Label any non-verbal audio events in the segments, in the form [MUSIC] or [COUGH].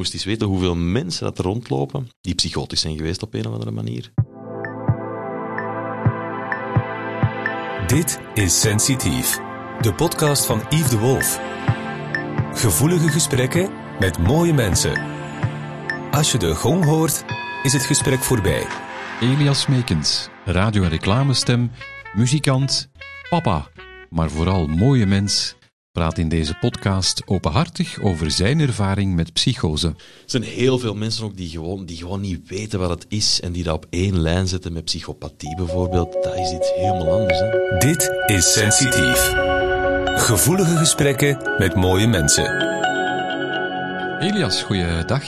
moest eens weten hoeveel mensen dat er rondlopen die psychotisch zijn geweest op een of andere manier. Dit is Sensitief, de podcast van Yves de Wolf. Gevoelige gesprekken met mooie mensen. Als je de gong hoort, is het gesprek voorbij. Elias Meekens, radio- en reclamestem, muzikant, papa, maar vooral mooie mens, praat in deze podcast openhartig over zijn ervaring met psychose. Er zijn heel veel mensen ook die gewoon, die gewoon niet weten wat het is en die dat op één lijn zetten met psychopathie bijvoorbeeld. Dat is iets helemaal anders. Hè? Dit is Sensitief. Gevoelige gesprekken met mooie mensen. Elias, goeiedag.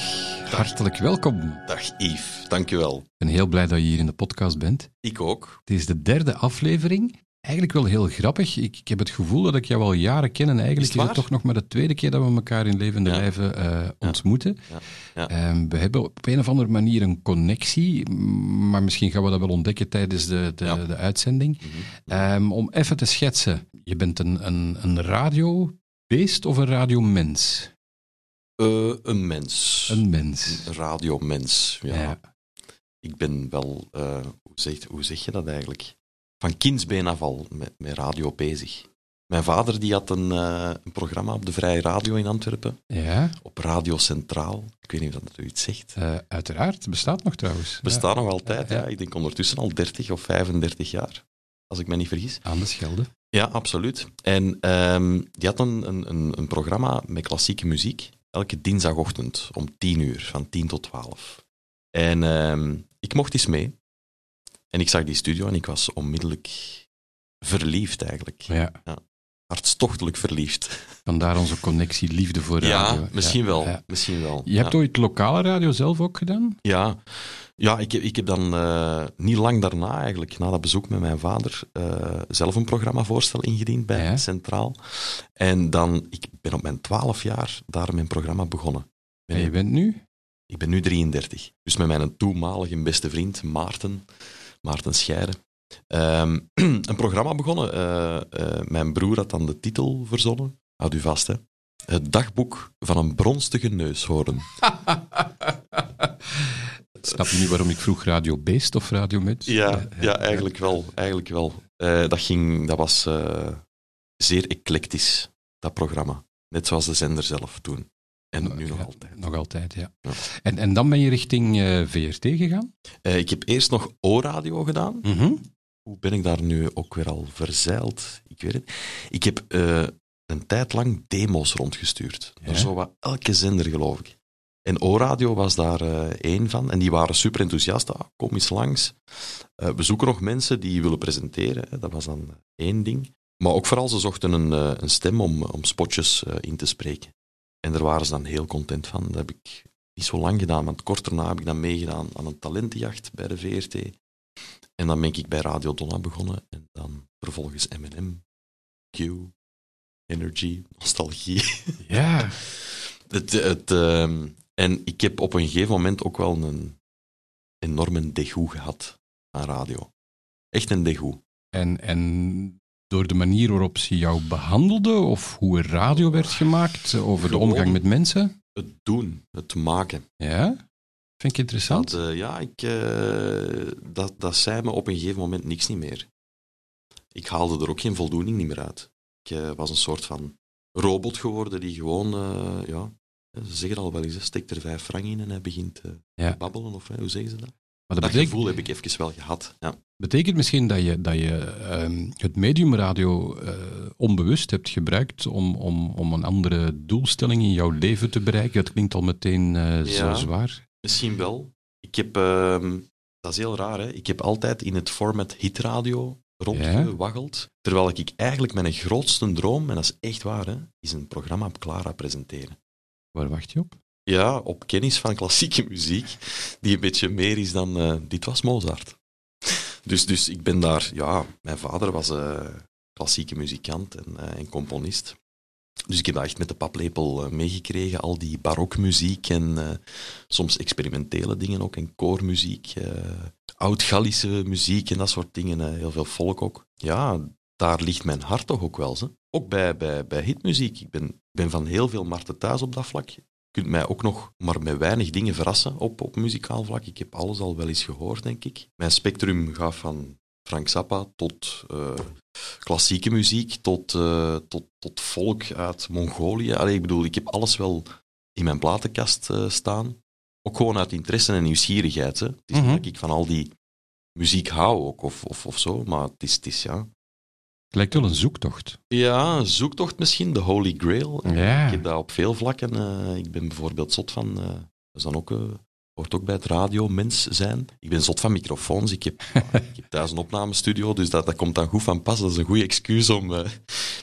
Hartelijk welkom. Dag Yves, dankjewel. Ik ben heel blij dat je hier in de podcast bent. Ik ook. Het is de derde aflevering. Eigenlijk wel heel grappig. Ik, ik heb het gevoel dat ik jou al jaren ken en eigenlijk Is is het toch nog maar de tweede keer dat we elkaar in levende Ja. lijven eh, ontmoeten. Ja. Ja. Ehm, we hebben op een of andere manier een connectie, maar misschien gaan we dat wel ontdekken tijdens de, de. Mhm. de uitzending. Ehm, om even te schetsen, je bent een, een, een radiobeest of een radiomens? Eh, een mens. Een mens. Een radiomens. Ja. Ik ben wel, eh, hoe, zeg, hoe zeg je dat eigenlijk? Van kindsbeen af al met, met radio bezig. Mijn vader die had een, eh, een programma op de Vrije Radio in Antwerpen, Ja, op Radio Centraal. Ik weet niet of dat u iets zegt. eh, uiteraard. Bestaat nog trouwens. Bestaat nog altijd, Ja. ja. Ik denk ondertussen al 30 of 35 jaar, als ik me niet vergis. Aan de Schelde. Ja, absoluut. En ehm, die had een, een, een, een programma met klassieke muziek, elke dinsdagochtend om 10 uur, van 10 tot 12. En ehm, ik mocht eens mee. En ik zag die studio en ik was onmiddellijk verliefd eigenlijk. Ja, Hartstochtelijk verliefd. vandaar onze connectie, liefde voor radio. Ja, misschien wel. ja. Misschien wel. Je hebt ja. ooit lokale radio zelf ook gedaan? Ja, ja ik, heb- ik heb dan eh, niet lang daarna, eigenlijk, na dat bezoek met mijn vader, eh, zelf een programmavoorstel ingediend bij Ja. Centraal. En dan, ik ben op mijn twaalf jaar daar mijn programma begonnen. En je bent nu? Ik ben nu 33. Dus met mijn toenmalige beste vriend Maarten, Maarten Scheire, ehm, [CLEARS THROAT] een programma begonnen. Eh, eh, mijn broer had dan de titel verzonnen. Houd u vast, hè. Het dagboek van een bronstige neushoorn. [LAUGHS] Snap je nu waarom ik vroeg Radio Beest of Radio Mens? Ja, ja eigenlijk wel. Eigenlijk wel. Eh, dat, ging, dat was zeer eclectisch, dat programma. Net zoals de zender zelf toen. En nu nog Ja, altijd. Nog altijd, ja. Ja. En, en dan ben je richting eh, VRT gegaan? Eh, ik heb eerst nog O-radio gedaan. Mhm. Hoe ben ik daar nu ook weer al verzeild? Ik weet het. Ik heb eh, een tijd lang demo's rondgestuurd. Ja. Door zo wat elke zender, geloof ik. En O-radio was daar één van. En die waren super enthousiast. Ah, kom eens langs. We zoeken nog mensen die willen presenteren. Hè. Dat was dan één ding. Maar ook vooral, ze zochten een, een stem om, om spotjes in te spreken. En daar waren ze dan heel content van. Dat heb ik niet zo lang gedaan, want kort daarna heb ik dan meegedaan aan een talentenjacht bij de VRT. En dan ben ik bij Radio Donna begonnen. En dan vervolgens M&M, Q, Energy, Nostalgie. [LAUGHS] Ja. Het, het, ehm, en ik heb op een gegeven moment ook wel een enorme degoe gehad aan radio. Echt een degoe. En, en door de manier waarop ze jou behandelden, of hoe er radio werd gemaakt, over de omgang met mensen? Het doen, het maken. Ja? Vind ik interessant. Dat, eh, ja, ik, eh, dat, dat zei me op een gegeven moment niks niet meer. Ik haalde er ook geen voldoening niet meer uit. Ik eh, was een soort van robot geworden die gewoon, ja, ze zeggen al wel eens, hè, steekt er vijf frank in en hij begint Ja. te babbelen, of hoe zeggen ze dat? Maar Dat dat betekent, gevoel heb ik even wel gehad. Ja. betekent misschien dat je, dat je ehm, het medium radio eh, onbewust hebt gebruikt om, om, om een andere doelstelling in jouw leven te bereiken. Dat klinkt al meteen eh, zo Ja. zwaar. Misschien wel. Ik heb, ehm, dat is heel raar, hè? ik heb altijd in het format hitradio rondgewaggeld. Terwijl ik eigenlijk mijn grootste droom, en dat is echt waar, hè, is een programma op Clara presenteren. Waar wacht je op? Ja, op kennis van klassieke muziek, die een beetje meer is dan eh, dit was Mozart. Dus, dus ik ben daar, ja, mijn vader was eh, klassieke muzikant en, eh, en componist. Dus ik heb dat echt met de paplepel meegekregen, al die barokmuziek en soms experimentele dingen ook, en koormuziek, oud-Gallische muziek en dat soort dingen, heel veel volk ook. Ja, daar ligt mijn hart toch ook wel. Hè? Ook bij, bij, bij hitmuziek. Ik ben, ben van heel veel Marten thuis op dat vlak. Kunt mij ook nog maar met weinig dingen verrassen op, op muzikaal vlak. Ik heb alles al wel eens gehoord, denk ik. Mijn spectrum gaat van Frank Zappa tot uh, klassieke muziek, tot, uh, tot, tot volk uit Mongolië. Allee, ik bedoel, ik heb alles wel in mijn platenkast uh, staan. Ook gewoon uit interesse en nieuwsgierigheid. Hè. Het is mm -hmm. niet dat ik van al die muziek hou ook, of, of, of zo, maar het is, het is ja... Het lijkt wel een zoektocht. Ja, een zoektocht misschien, de Holy Grail. Ja. Ik heb dat op veel vlakken. Uh, ik ben bijvoorbeeld zot van, uh, dat is dan ook, uh, hoort ook bij het radiomens zijn. Ik ben zot van microfoons. Ik heb, [LAUGHS] ik heb thuis een opnamestudio, dus dat, dat komt dan goed van pas. Dat is een goede excuus om...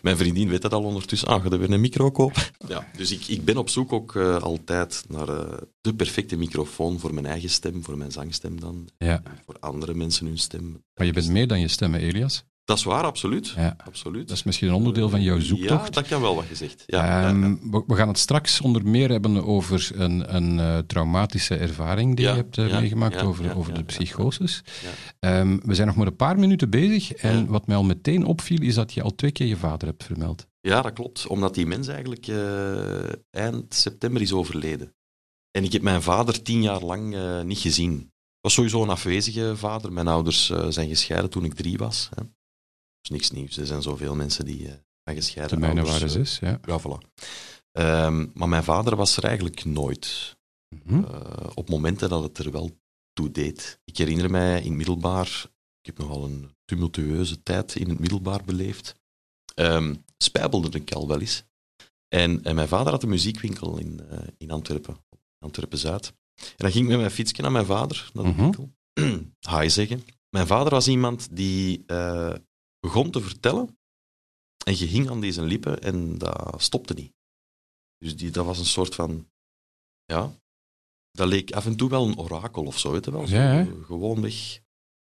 mijn vriendin weet dat al ondertussen. Ah, ga er weer een micro kopen? Ja, dus ik, ik ben op zoek ook altijd naar de perfecte microfoon voor mijn eigen stem, voor mijn zangstem dan. Ja. Voor andere mensen hun stem. Maar je bent meer dan je stem, Elias? Dat is waar, absoluut. Ja. absoluut. Dat is misschien een onderdeel van jouw zoektocht. Ja, dat kan wel wat gezegd. Ja, um, we, we, gaan het straks onder meer hebben over een, een uh, traumatische ervaring die je hebt uh, meegemaakt over, over de psychoses. Ja. Um, we zijn nog maar een paar minuten bezig en wat mij al meteen opviel is dat je al twee keer je vader hebt vermeld. Ja, dat klopt. Omdat die mens eigenlijk uh, eind september is overleden. En ik heb mijn vader tien jaar lang niet gezien. Ik was sowieso een afwezige vader. Mijn ouders zijn gescheiden toen ik drie was. Hè is niks nieuws. Er zijn zoveel mensen die uh, gescheiden De mijne waren zes, ja. Ja, voilà. Um, maar mijn vader was er eigenlijk nooit. Mhm. Mm -hmm. uh, op momenten dat het er wel toe deed. Ik herinner mij in middelbaar, ik heb nogal een tumultueuze tijd in het middelbaar beleefd, um, spijbelde ik al wel eens. En, en, mijn vader had een muziekwinkel in, uh, in Antwerpen, Antwerpen-Zuid. En dan ging ik met mijn fietsje naar mijn vader, naar de Mm -hmm. winkel. [CLEARS THROAT] Hi zeggen. Mijn vader was iemand die uh, begon te vertellen en je hing aan deze lippen en dat stopte niet. Dus die, dat was een soort van, ja, dat leek af en toe wel een orakel of zo, weet je wel. Ja, gewoonweg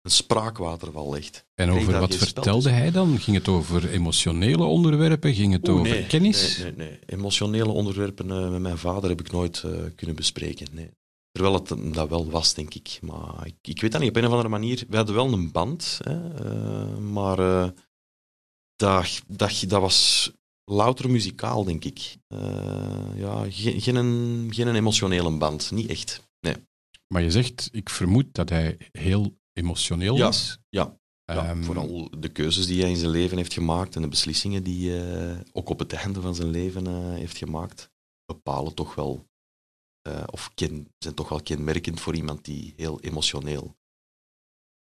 een spraakwaterval echt. En over wat vertelde hij dan? Ging het over emotionele onderwerpen? Ging het Oeh, over nee, kennis? Nee, nee, nee. Emotionele onderwerpen uh, met mijn vader heb ik nooit uh, kunnen bespreken. Nee. Terwijl het dat wel was, denk ik. Maar ik, ik, weet dat niet, op een of andere manier. We hadden wel een band, hè, uh, maar uh, dat, dat, dat was louter muzikaal, denk ik. Uh, ja, geen, geen, geen emotionele band, niet echt. Nee. Maar je zegt, ik vermoed dat hij heel emotioneel ja, was. Ja, ja Um, vooral de keuzes die hij in zijn leven heeft gemaakt en de beslissingen die hij ook op het einde van zijn leven heeft gemaakt, bepalen toch wel uh, of ken, zijn toch wel kenmerkend voor iemand die heel emotioneel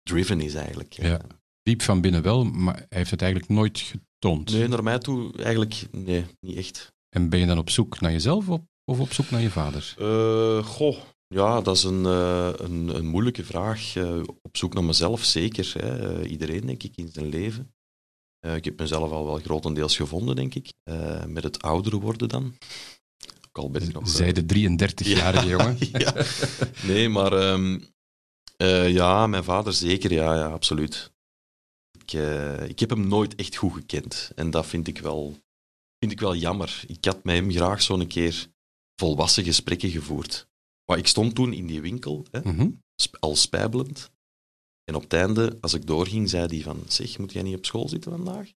driven is eigenlijk. Ja, diep van binnen wel, maar hij heeft het eigenlijk nooit getoond. Nee, naar mij toe eigenlijk nee, niet echt. En ben je dan op zoek naar jezelf op, of op zoek naar je vader? Uh, goh, ja, dat is een, uh, een, een, moeilijke vraag. op zoek naar mezelf, zeker. Hè. iedereen, denk ik, in zijn leven. ik heb mezelf al wel grotendeels gevonden, denk ik. met het ouder worden dan ik nog... Zij de 33-jarige [LAUGHS] ja, jongen. ja. Nee, maar um, uh, ja, mijn vader zeker, ja, ja absoluut. Ik, uh, ik heb hem nooit echt goed gekend. En dat vind ik wel, vind ik wel jammer. Ik had met hem graag zo'n keer volwassen gesprekken gevoerd. Maar ik stond toen in die winkel, hè, mm -hmm. al spijbelend. En op het einde, als ik doorging, zei hij van, zeg, moet jij niet op school zitten vandaag?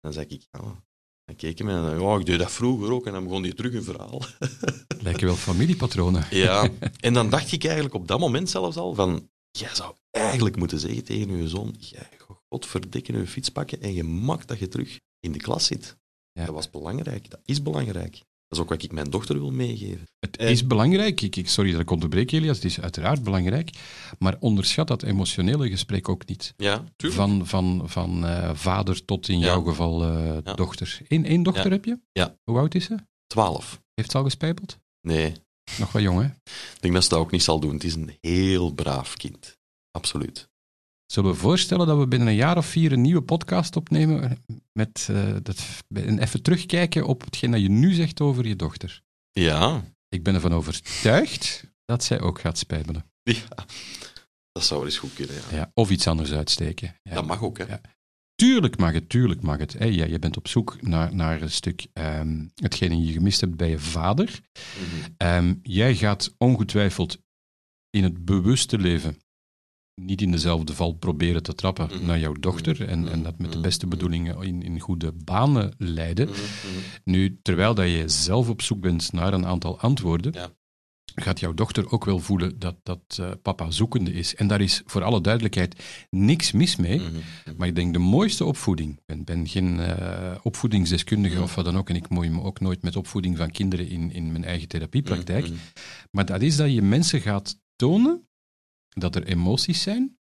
Dan zei ik, ja, dan keek hij me en dan, oh, ik deed dat vroeger ook. En dan begon hij terug een verhaal. [LAUGHS] Lijken wel familiepatronen. [LAUGHS] ja, [LAUGHS] en dan dacht ik eigenlijk op dat moment zelfs al van, jij zou eigenlijk moeten zeggen tegen je zoon, jij, godverdikke je fiets pakken en je mag dat je terug in de klas zit. Ja. Dat was belangrijk, dat is belangrijk. Dat is ook wat ik mijn dochter wil meegeven. Het en... is belangrijk, ik, ik, sorry dat ik onderbreek Elias, het is uiteraard belangrijk, maar onderschat dat emotionele gesprek ook niet. Ja, tuurlijk. Van, van, van uh, vader tot in Ja. jouw geval uh, Ja. dochter. Eén, één dochter Ja. heb je? Ja. Hoe oud is ze? Twaalf. Heeft ze al gespijbeld? Nee, Nog wel jong, hè? ik denk dat ze dat ook niet zal doen. Het is een heel braaf kind. Absoluut. Zullen we voorstellen dat we binnen een jaar of vier een nieuwe podcast opnemen met uh, dat, en even terugkijken op hetgeen dat je nu zegt over je dochter? Ja, Ik ben ervan overtuigd dat zij ook gaat spijbelen. ja. dat zou wel eens goed kunnen. Ja. Ja, of iets anders uitsteken. Ja. Dat mag ook, hè? Ja. Tuurlijk mag het, tuurlijk mag het. Hè. Ja, je bent op zoek naar, naar een stuk um, hetgene je gemist hebt bij je vader. Mhm. Um, jij gaat ongetwijfeld in het bewuste leven niet in dezelfde val proberen te trappen Mhm. naar jouw dochter en, en dat met de beste bedoelingen in, in goede banen leiden. Mhm, Nu, terwijl dat je zelf op zoek bent naar een aantal antwoorden, Ja. gaat jouw dochter ook wel voelen dat, dat eh, papa zoekende is. En daar is voor alle duidelijkheid niks mis mee. Mhm. Maar ik denk de mooiste opvoeding. Ik ben, ben geen eh, opvoedingsdeskundige of wat dan ook. En ik moei me ook nooit met opvoeding van kinderen in, in mijn eigen therapiepraktijk. Mhm. Maar dat is dat je mensen gaat tonen dat er emoties zijn,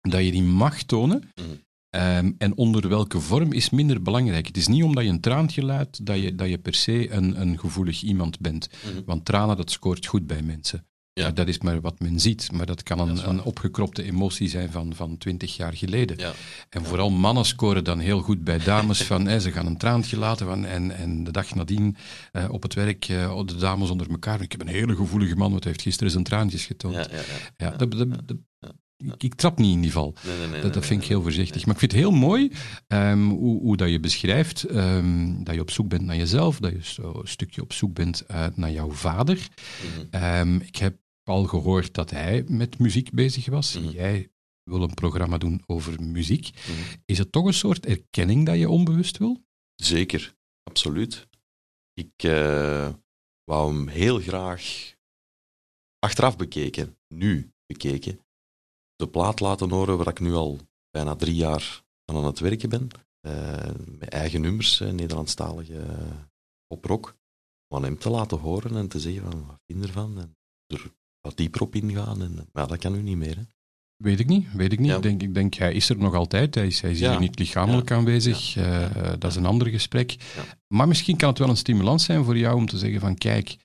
dat je die mag tonen. Mhm. Ehm, en onder welke vorm is minder belangrijk. Het is niet omdat je een traantje laat dat je, dat je per se een, een gevoelig iemand bent. Mhm. Want tranen, dat scoort goed bij mensen. Ja. Dat is maar wat men ziet. Maar dat kan een, een opgekropte emotie zijn van, van 20 jaar geleden. Ja. En vooral mannen scoren dan heel goed bij dames [LAUGHS] van hè, ze gaan een traantje laten van, en, en de dag nadien eh, op het werk eh, de dames onder elkaar. Ik heb een hele gevoelige man, want hij heeft gisteren zijn traantjes getoond. Ja, dat, dat- ik, ik trap niet in die val. Nee, nee, nee, Dat, dat vind ik heel voorzichtig. Maar ik vind het heel mooi ehm, hoe, hoe dat je beschrijft ehm, dat je op zoek bent naar jezelf, dat je zo een stukje op zoek bent eh, naar jouw vader. Mhm. Ehm, ik heb al gehoord dat hij met muziek bezig was. Mhm. Jij wil een programma doen over muziek. Mhm. Is het toch een soort erkenning dat je onbewust wil? Zeker, absoluut. Ik eh, wou hem heel graag achteraf bekeken, nu bekeken, de plaat laten horen waar ik nu al bijna drie jaar aan aan het werken ben. Eh, met eigen nummers, eh, Nederlandstalige uh, poprock. Om aan hem te laten horen en te zeggen van, wat vind je ervan? En er wat dieper op ingaan. En, maar dat kan nu niet meer. Hè. Weet ik niet, weet ik niet. Ja. Ik, denk, ik denk, hij is er nog altijd. Hij is, hij is Ja. hier niet lichamelijk aanwezig. Ja. Eh, dat is een ander gesprek. Maar misschien kan het wel een stimulans zijn voor jou om te zeggen van, kijk,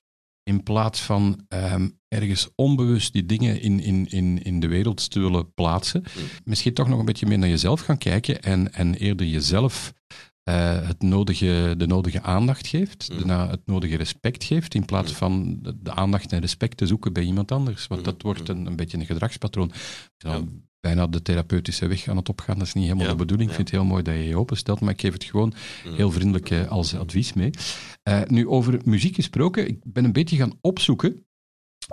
in plaats van ehm, ergens onbewust die dingen in, in, in, in de wereld te willen plaatsen, Mm. misschien toch nog een beetje meer naar jezelf gaan kijken en, en eerder jezelf eh, het nodige, de nodige aandacht geeft, Mm. daarna het nodige respect geeft, in plaats Mm. van de, de aandacht en respect te zoeken bij iemand anders. Want Mm. dat wordt een, een beetje een gedragspatroon. Dan Ja. Bijna de therapeutische weg aan het opgaan, dat is niet helemaal Ja, de bedoeling. Ik vind het heel mooi dat je je openstelt, maar ik geef het gewoon heel vriendelijk eh, als advies mee. Eh, nu, over muziek gesproken, ik ben een beetje gaan opzoeken.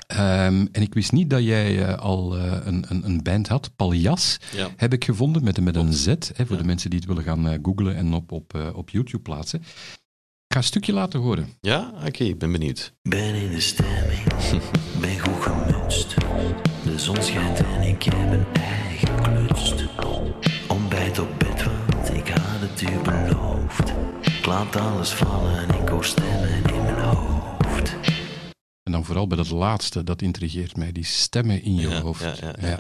Ehm, en ik wist niet dat jij eh, al eh, een, een, een band had, Paljas, Ja. heb ik gevonden, met, een- met een Z, hè, voor Ja. de mensen die het willen gaan eh, googlen en op, op, op YouTube plaatsen. Ik ga een stukje laten horen. Ja, oké, ik ben benieuwd. Ben in de stemming, [LAUGHS] ben goed gemutst. De zon schijnt en ik heb een ei geklutst. Ontbijt op bed, want ik had het u beloofd. Ik laat alles vallen, ik hoor stemmen in mijn hoofd. En dan vooral bij dat laatste, dat intrigeert mij, die stemmen in je Ja, hoofd. ja, ja.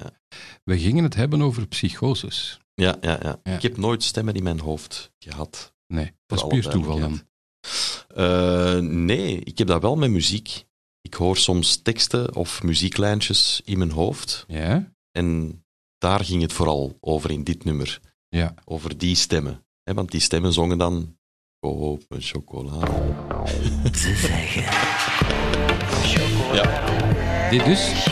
We gingen het hebben over psychoses. Ja, ja, ja. Ik heb nooit stemmen in mijn hoofd gehad. Nee, dat is puur toeval dan. Eh, nee, ik heb dat wel met muziek. Ik hoor soms teksten of muzieklijntjes in mijn hoofd. Ja? En daar ging het vooral over in dit nummer. Ja. Over die stemmen. Want die stemmen zongen dan... Koop een chocola. Ze zeggen, Ja, Dit dus?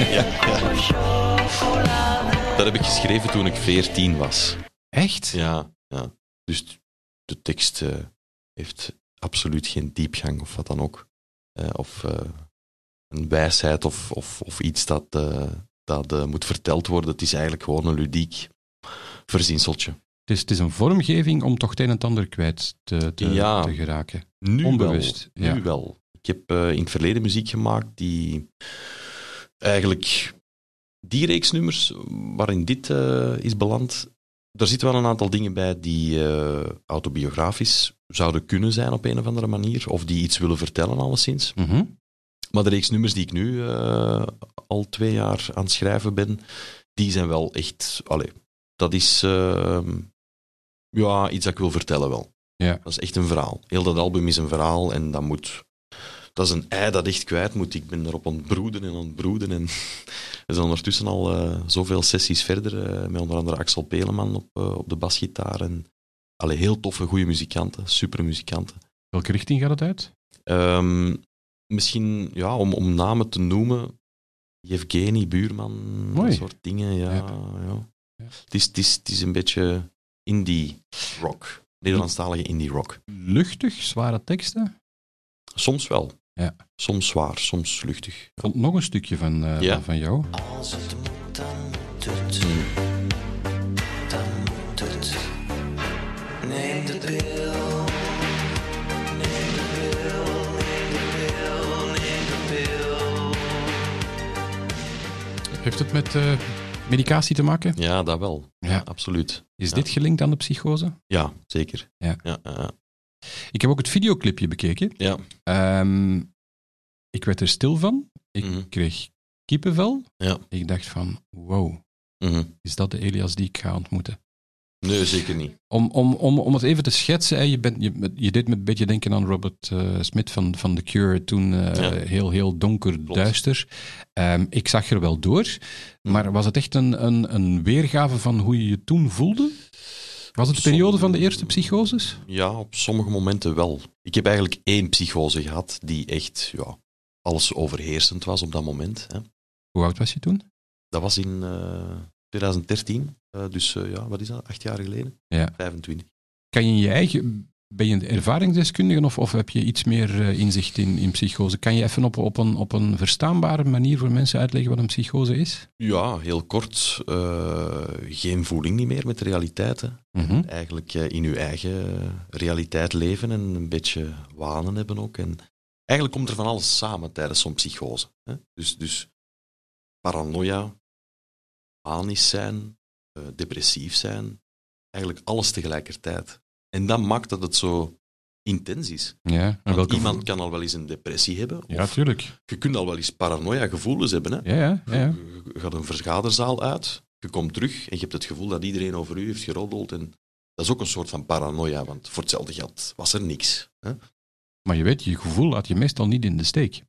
dat heb ik geschreven toen ik 14 was. Echt? Ja, ja. Dus de tekst eh, heeft absoluut geen diepgang of wat dan ook. Eh, of eh, een wijsheid of, of, of iets dat, dat moet verteld worden. Het is eigenlijk gewoon een ludiek verzinseltje. Het is, het is een vormgeving om toch het een en het ander kwijt te, te, Ja. te geraken. Nu Onbewust, wel. Nu ja. wel. Ik heb eh, in het verleden muziek gemaakt die eigenlijk die reeks nummers waarin dit eh, is beland, er zitten wel een aantal dingen bij die eh, autobiografisch zouden kunnen zijn op een of andere manier, of die iets willen vertellen alleszins. Mhm. Maar de reeks nummers die ik nu al twee jaar aan het schrijven ben, die zijn wel echt... Allee, dat is eh, ja, iets dat ik wil vertellen wel. Ja. Dat is echt een verhaal. Heel dat album is een verhaal en dat moet... Dat is een ei dat echt kwijt moet. Ik ben erop aan het broeden en aan het broeden. En [LAUGHS] we zijn ondertussen al eh, zoveel sessies verder, eh, met onder andere Axel Peleman op, eh, op de basgitaar. En, allee, heel toffe, goede muzikanten, super muzikanten. Welke richting gaat het uit? Ehm, misschien, ja, om, om namen te noemen, Yevgeny Buurman, Mooi. dat soort dingen. Ja, Ja. ja. Ja. Het, is, het, is, het is een beetje indie rock. Nederlandstalige indie rock. Luchtig, zware teksten? Soms wel. Ja. Soms zwaar, soms luchtig. Ik vond nog een stukje van, eh, Ja. van jou. als het moet, dan moet het. Dan moet het. Neem de pil. Neem de pil, neem de pil, neem de pil. Heeft het met eh, medicatie te maken? Ja, dat wel. Ja. absoluut. Is Ja. dit gelinkt aan de psychose? Ja, zeker. Ja. Ja, ja, Ik heb ook het videoclipje bekeken. ja. Ehm, ik werd er stil van. Ik Mhm. kreeg kippenvel. Ja. Ik dacht van, wow, Mhm. is dat de Elias die ik ga ontmoeten? Nee, zeker niet. Om, om, om, om het even te schetsen, hè, je, bent, je, je deed me een beetje denken aan Robert eh, Smith van, van The Cure, toen eh, Ja. heel, heel donker, duister. Ehm, ik zag er wel door, maar was het echt een, een, een weergave van hoe je je toen voelde? Was het de periode van de eerste psychoses? Ja, op sommige momenten wel. Ik heb eigenlijk één psychose gehad die echt ja, alles overheersend was op dat moment. Hè. Hoe oud was je toen? Dat was in eh, 2013, eh, dus eh, ja, wat is dat, acht jaar geleden? Ja. 25. Kan je in je eigen, ben je een ervaringsdeskundige of, of heb je iets meer eh, inzicht in, in psychose? Kan je even op, op, een, op een verstaanbare manier voor mensen uitleggen wat een psychose is? Ja, heel kort. eh, geen voeling niet meer met de realiteit. Hè. Mhm. Eigenlijk eh, in uw eigen realiteit leven en een beetje wanen hebben ook. En eigenlijk komt er van alles samen tijdens zo'n psychose. Hè. Dus, dus paranoia, panisch zijn, eh, depressief zijn, eigenlijk alles tegelijkertijd. En dat maakt dat het zo intens is. Ja, Want iemand kan al wel eens een depressie hebben, Ja, of tuurlijk. je kunt al wel eens paranoia-gevoelens hebben. Hè. Ja, ja, ja. Je, je gaat een vergaderzaal uit, je komt terug en je hebt het gevoel dat iedereen over u heeft geroddeld. En dat is ook een soort van paranoia, want voor hetzelfde geld was er niks. Hè? Maar je weet, je gevoel laat je meestal niet in de steek.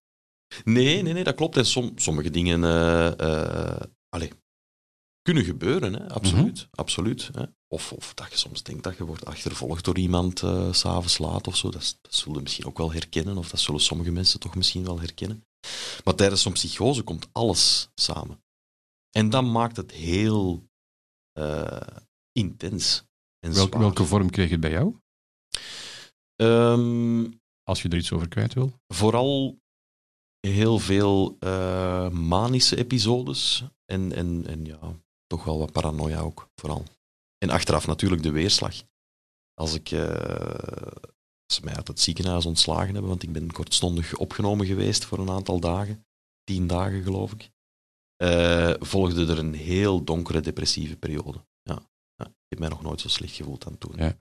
Nee, nee, nee, dat klopt. En som, sommige dingen eh, eh, allee, kunnen gebeuren, hè? absoluut. absoluut hè? Of, of dat je soms denkt dat je wordt achtervolgd door iemand eh, s s'avonds laat of zo. Dat, dat zullen we misschien ook wel herkennen, of dat zullen sommige mensen toch misschien wel herkennen. Maar tijdens zo'n psychose komt alles samen. En dat maakt het heel eh, intens. En Welke, zwaar. welke vorm kreeg het bij jou? Ehm, Als je er iets over kwijt wil. vooral heel veel eh, manische episodes en, en, en ja, toch wel wat paranoia ook, vooral. En achteraf natuurlijk de weerslag. Als ik als ze mij uit het ziekenhuis ontslagen hebben, want ik ben kortstondig opgenomen geweest voor een aantal dagen, tien dagen geloof ik, eh, volgde er een heel donkere depressieve periode. Ja. Ja, ik heb mij nog nooit zo slecht gevoeld dan toen. Ja.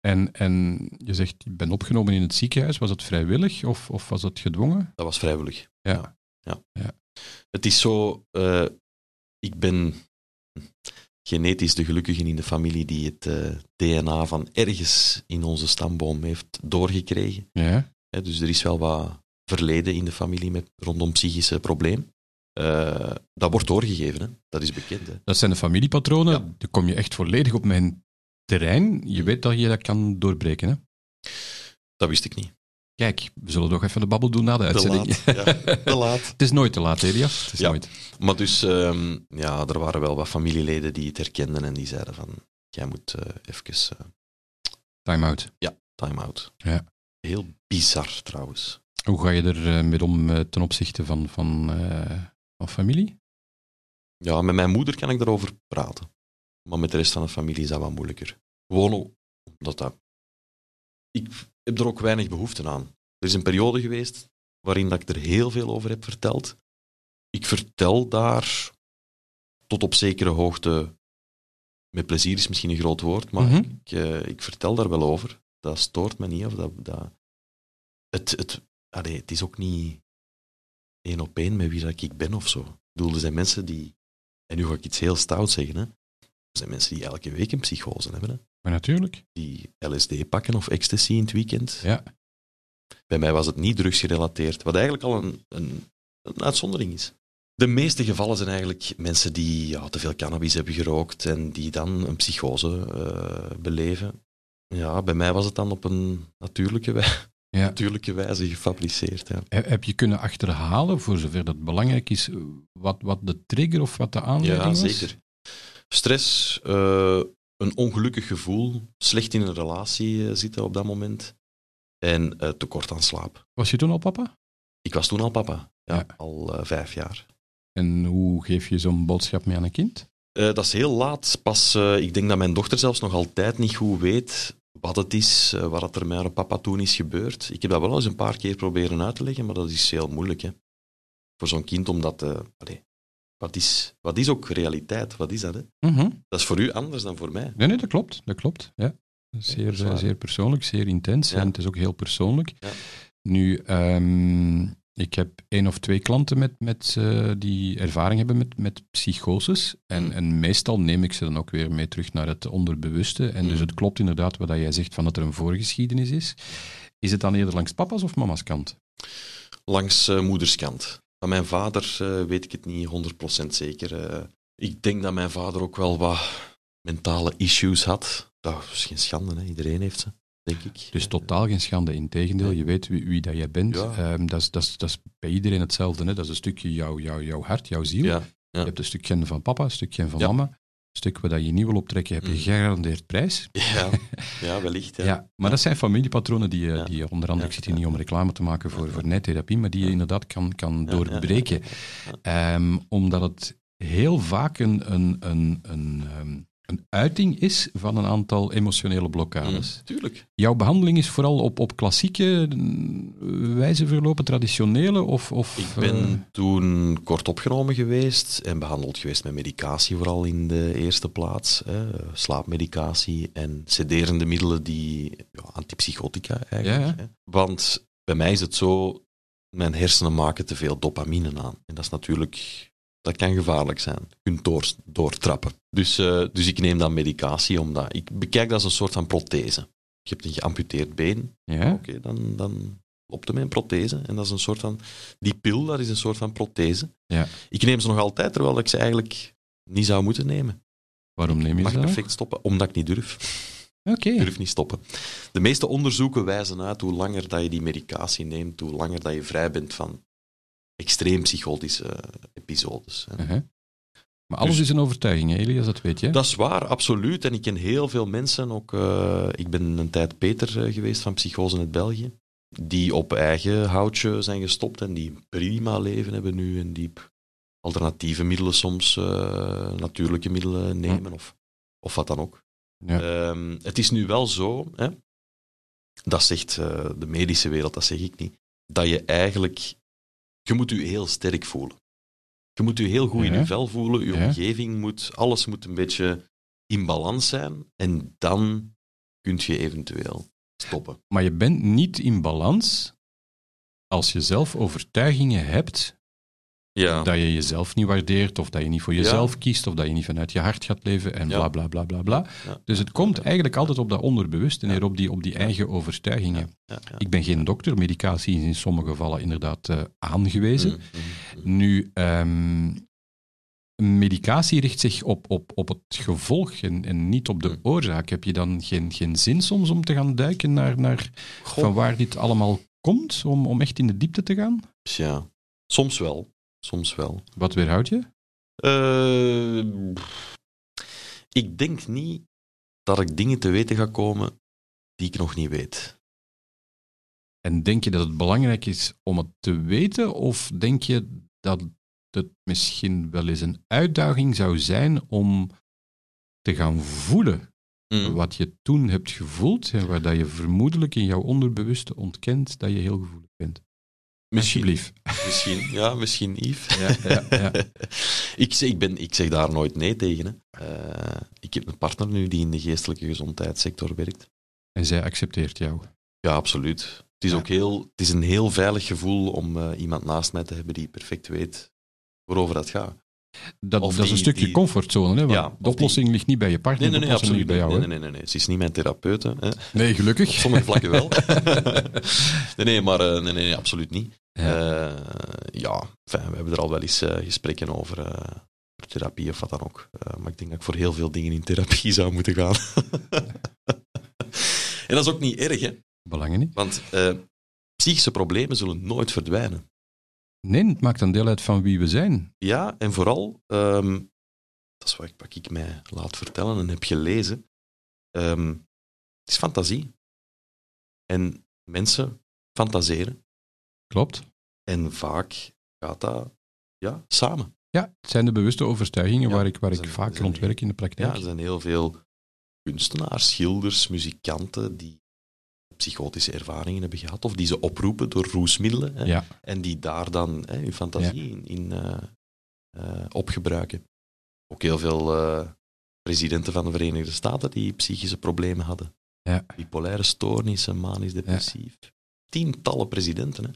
En, en je zegt, je bent opgenomen in het ziekenhuis. Was dat vrijwillig of, of was dat gedwongen? Dat was vrijwillig. Ja. ja. Ja. Het is zo, eh, ik ben genetisch de gelukkige in de familie die het eh, DNA van ergens in onze stamboom heeft doorgekregen. Ja. Dus er is wel wat verleden in de familie met, rondom psychische probleem. Eh, dat wordt doorgegeven, hè. dat is bekend. Hè. Dat zijn de familiepatronen. Ja. Dan kom je echt volledig op mijn terrein. Je weet dat je dat kan doorbreken. Hè? Dat wist ik niet. Kijk, we zullen nog even de babbel doen na de Te uitzending. laat. Ja, te laat. [LAUGHS] Het is nooit te laat, Elias. Het is Ja. nooit. Maar dus, ehm, ja, er waren wel wat familieleden die het herkenden en die zeiden van, jij moet eh even eh, Time out. time-out. Ja. Heel bizar trouwens. Hoe ga je er eh, mee om ten opzichte van, van, van familie? Ja, met mijn moeder kan ik daarover praten. Maar met de rest van de familie is dat wat moeilijker. Gewoon omdat dat... Ik heb er ook weinig behoefte aan. Er is een periode geweest waarin dat ik er heel veel over heb verteld. Ik vertel daar tot op zekere hoogte... Met plezier is misschien een groot woord, maar Mhm. ik, eh, ik vertel daar wel over. Dat stoort me niet. Of dat, dat, het, het, allee, het is ook niet één op één met wie dat ik ben of zo. Ik bedoel, er zijn mensen die en nu ga ik iets heel stout zeggen. Hè. Er zijn mensen die elke week een psychose hebben. Hè. Maar natuurlijk. Die LSD pakken of ecstasy in het weekend. Ja. Bij mij was het niet drugsgerelateerd, wat eigenlijk al een, een, een uitzondering is. De meeste gevallen zijn eigenlijk mensen die ja, te veel cannabis hebben gerookt en die dan een psychose eh, beleven. Ja, bij mij was het dan op een natuurlijke, wij- Ja. natuurlijke wijze gefabriceerd. Ja. He- Heb je kunnen achterhalen, voor zover dat belangrijk is, wat, wat de trigger of wat de aanleiding Ja, was? zeker. Stress, eh, een ongelukkig gevoel, slecht in een relatie eh, zitten op dat moment en eh, tekort aan slaap. Was je toen al papa? Ik was toen al papa, ja, Ja. al eh, vijf jaar. En hoe geef je zo'n boodschap mee aan een kind? Dat is heel laat. Pas, ik denk dat mijn dochter zelfs nog altijd niet goed weet wat het is, wat er met haar papa toen is gebeurd. Ik heb dat wel eens een paar keer proberen uit te leggen, maar dat is heel moeilijk. Hè? Voor zo'n kind om dat te... allee, wat, is, wat is ook realiteit? Wat is dat? Hè? Mhm. Dat is voor u anders dan voor mij. Nee, nee, dat klopt. Dat klopt. Ja. Zeer, zeer persoonlijk, zeer intens. Ja. En het is ook heel persoonlijk. Ja. Nu, ehm, ik heb één of twee klanten met, met, eh, die ervaring hebben met, met psychoses. En, Mm. en meestal neem ik ze dan ook weer mee terug naar het onderbewuste. En dus Mm. het klopt inderdaad wat jij zegt van dat er een voorgeschiedenis is. Is het dan eerder langs papa's of mama's kant? Langs eh, moederskant. Van mijn vader eh, weet ik het niet 100% zeker. Eh, ik denk dat mijn vader ook wel wat mentale issues had. Dat is geen schande, hè? iedereen heeft ze, denk ik. Dus totaal geen schande, integendeel. Je weet wie, wie dat jij bent. Ja. Ehm, dat, is, dat, is, dat is bij iedereen hetzelfde. Hè? Dat is een stukje jouw jou, jouw hart, jouw ziel. Ja, Je hebt een stukje van papa, een stukje van mama. Stuk waar dat je niet wil optrekken, heb je Mm. gegarandeerd prijs. ja, [LAUGHS] ja wellicht. Ja. Ja. maar dat zijn familiepatronen die, je- Ja. die je onder andere, ik zit hier niet om reclame te maken voor, voor nijtherapie, maar die je inderdaad kan, kan doorbreken. Ehm, omdat het heel vaak een, een, een, een, ehm, een uiting is van een aantal emotionele blokkades. Mm, tuurlijk. Jouw behandeling is vooral op, op klassieke mm, wijze verlopen, traditionele? Of, of, Ik ben eh, toen kort opgenomen geweest en behandeld geweest met medicatie, vooral in de eerste plaats. Hè. Slaapmedicatie en sederende middelen, die ja, antipsychotica eigenlijk. Ja, Hè. Want bij mij is het zo, mijn hersenen maken te veel dopamine aan. En dat is natuurlijk, dat kan gevaarlijk zijn. Je kunt door, doortrappen. Dus, eh, dus ik neem dan medicatie, omdat ik bekijk dat als een soort van prothese. Je hebt een geamputeerd been, ja? Oké, dan, dan loopt er met een prothese. En dat is een soort van... Die pil, dat is een soort van prothese. Ja. Ik neem ze nog altijd, terwijl ik ze eigenlijk niet zou moeten nemen. Waarom neem je Mag ze dan? perfect stoppen, omdat ik niet durf. Oké. Ik durf niet stoppen. De meeste onderzoeken wijzen uit hoe langer dat je die medicatie neemt, hoe langer dat je vrij bent van extreem psychotische episodes. Uh-huh. Maar alles Dus- is een overtuiging, hè, Elias, dat weet je. Dat is waar, absoluut. En ik ken heel veel mensen, ook, eh, ik ben een tijd Peter eh, geweest van Psychose uit België, die op eigen houtje zijn gestopt en die prima leven hebben nu en die alternatieve middelen soms, eh, natuurlijke middelen nemen of, of wat dan ook. Ja. Ehm, het is nu wel zo, hè, dat zegt de medische wereld, dat zeg ik niet, dat je eigenlijk, je moet je heel sterk voelen. Je moet je heel goed in je vel voelen, je omgeving moet, alles moet een beetje in balans zijn en dan kun je eventueel stoppen. Maar je bent niet in balans als je zelf overtuigingen hebt Ja, dat je jezelf niet waardeert, of dat je niet voor jezelf kiest, of dat je niet vanuit je hart gaat leven, en Ja. bla bla bla bla bla. Dus het komt eigenlijk altijd op dat onderbewuste neer, op die, op die eigen overtuigingen. Ik ben geen dokter, medicatie is in sommige gevallen inderdaad eh, aangewezen. Mm, mm, mm. Nu, ehm, medicatie richt zich op, op, op het gevolg en, en niet op de oorzaak. Heb je dan geen, geen zin soms om te gaan duiken naar, naar van waar dit allemaal komt, om, om echt in de diepte te gaan? ja, soms wel, soms wel. Wat weerhoudt je? Eh, ik denk niet dat ik dingen te weten ga komen die ik nog niet weet. En denk je dat het belangrijk is om het te weten, of denk je dat het misschien wel eens een uitdaging zou zijn om te gaan voelen Mm. wat je toen hebt gevoeld en waar dat je vermoedelijk in jouw onderbewuste ontkent dat je heel gevoelig bent? Misschien, Alsjeblieft. misschien, ja, misschien Yves. Ja, ja, ja. [LAUGHS] ik, zeg, ik, ben, ik zeg daar nooit nee tegen. Hè. Eh, ik heb een partner nu die in de geestelijke gezondheidssector werkt. En zij accepteert jou. Ja, absoluut. Het is ook heel, het is een heel veilig gevoel om eh, iemand naast mij te hebben die perfect weet waarover dat gaat. Dat, dat is een stukje die- comfortzone, hè? want de oplossing ligt niet bij je partner, Nee, nee, nee, absoluut bij jou. Nee, hè? nee, nee, nee, nee. Ze is niet mijn therapeute. Hè. Nee, gelukkig. Op sommige vlakken wel. [LAUGHS] nee, nee, maar eh, nee, nee, absoluut niet. Ja. Ja, ja we hebben er al wel eens eh, gesprekken over, eh, over therapie of wat dan ook. Eh, maar ik denk dat ik voor heel veel dingen in therapie zou moeten gaan. [LAUGHS] en dat is ook niet erg, hè? Belangen niet. want eh, psychische problemen zullen nooit verdwijnen. Nee, het maakt een deel uit van wie we zijn. Ja, en vooral, ehm, dat is wat ik, wat ik mij laat vertellen en heb gelezen, ehm, het is fantasie. En mensen fantaseren. Klopt. En vaak gaat dat ja, samen. Ja, het zijn de bewuste overtuigingen Ja, waar ik, waar ik vaak rond werk in de Ja, praktijk. er zijn heel veel kunstenaars, schilders, muzikanten die psychotische ervaringen hebben gehad, of die ze oproepen door roesmiddelen, hè, Ja. en die daar dan hè, hun fantasie in, in eh, opgebruiken. Ook heel veel eh, presidenten van de Verenigde Staten die psychische problemen hadden. Ja. Bipolaire stoornissen, manisch depressief. Tientallen presidenten. Hè.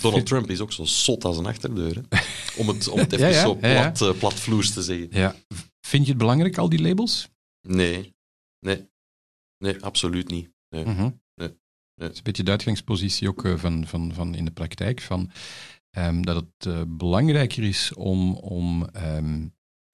Donald Trump is ook zo zot als een achterdeur. Hè. Om het, om het [LAUGHS] even Ja, ja, zo plat, eh, platvloers te zeggen. Ja. Vind je het belangrijk, al die labels? Nee, nee, nee, absoluut niet. Nee. Mhm. Nee. Nee. Dat is een beetje de uitgangspositie ook eh, van, van, van in de praktijk, van, ehm, dat het eh, belangrijker is om, om ehm,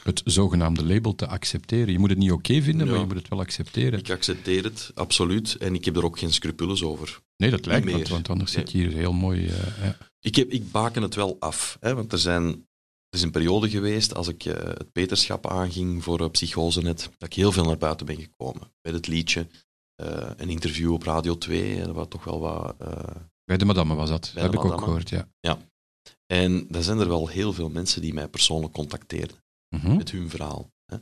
het zogenaamde label te accepteren. Je moet het niet oké vinden, Ja. maar je moet het wel accepteren. Ik accepteer het, absoluut. En ik heb er ook geen scrupules over. nee, dat lijkt, niet want, anders Nee. zit je hier heel mooi... eh, ja. Ik, heb, ik baken het wel af. Hè, want er, zijn, er is een periode geweest, als ik eh, het peterschap aanging voor uh, Psychosenet, dat ik heel veel naar buiten ben gekomen. Met het liedje, eh, een interview op Radio 2, en wat toch wel wat... eh, Bij de madame was dat, dat heb ik ook gehoord, ja. en daar zijn er wel heel veel mensen die mij persoonlijk contacteerden. Mhm. met hun verhaal. Hè.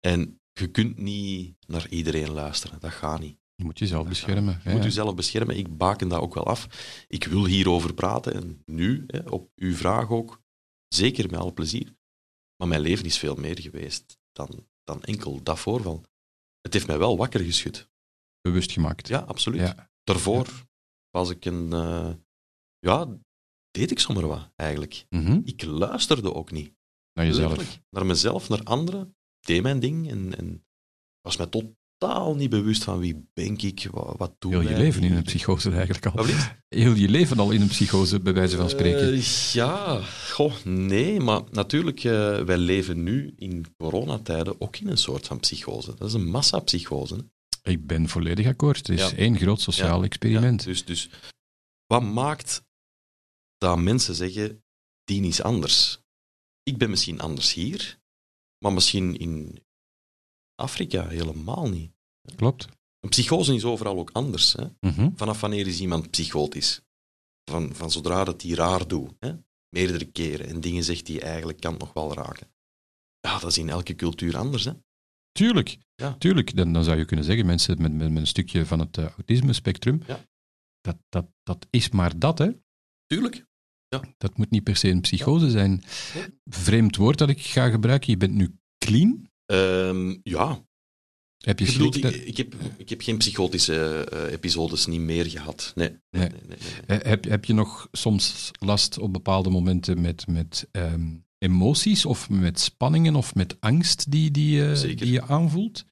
En je kunt niet naar iedereen luisteren, dat gaat niet. Je moet jezelf beschermen. Je ja. moet jezelf beschermen. Ik baken dat ook wel af. Ik wil hierover praten en nu, hè, op uw vraag ook, zeker met alle plezier. Maar mijn leven is veel meer geweest dan, dan enkel dat voorval. Het heeft mij wel wakker geschud. Bewust gemaakt. Ja, absoluut. Ja. Daarvoor was ik een... eh, ja, deed ik zomaar wat, eigenlijk. Mhm. Ik luisterde ook niet. Naar jezelf. Naar mezelf, naar anderen. Deed mijn ding en, en was mij totaal niet bewust van wie ben ik, wat, wat doe Heel je leven in een psychose eigenlijk al. [LAUGHS] Heel je leven al in een psychose, bij wijze van spreken. Eh, ja, goh, nee, maar natuurlijk, eh, wij leven nu in coronatijden ook in een soort van psychose. Dat is een massapsychose. hè. Ik ben volledig akkoord. Het is Ja. één groot sociaal Ja, experiment. Ja, dus, dus wat maakt dat mensen zeggen, die is anders? Ik ben misschien anders hier, maar misschien in Afrika helemaal niet. Klopt. Een psychose is overal ook anders. Hè? Mhm. Vanaf wanneer is iemand psychotisch? Van, van zodra dat hij raar doet, hè? meerdere keren, en dingen zegt die eigenlijk kan nog wel raken. Ja, dat is in elke cultuur anders. Hè? Tuurlijk. Ja. Tuurlijk. Dan, dan zou je kunnen zeggen, mensen met, met, met een stukje van het uh, autisme-spectrum, Ja. dat, dat, dat is maar dat, hè. Tuurlijk. Dat moet niet per se een psychose zijn. Vreemd woord dat ik ga gebruiken. Je bent nu clean. Ehm, ja, Heb je ik, bedoel, schrik ik, dat- ik, heb, ik heb geen psychotische eh, episodes niet meer gehad. Nee. nee, Nee. nee, nee, nee. Eh, Heb, heb je nog soms last op bepaalde momenten met, met ehm, emoties of met spanningen of met angst die, die, eh, die je aanvoelt?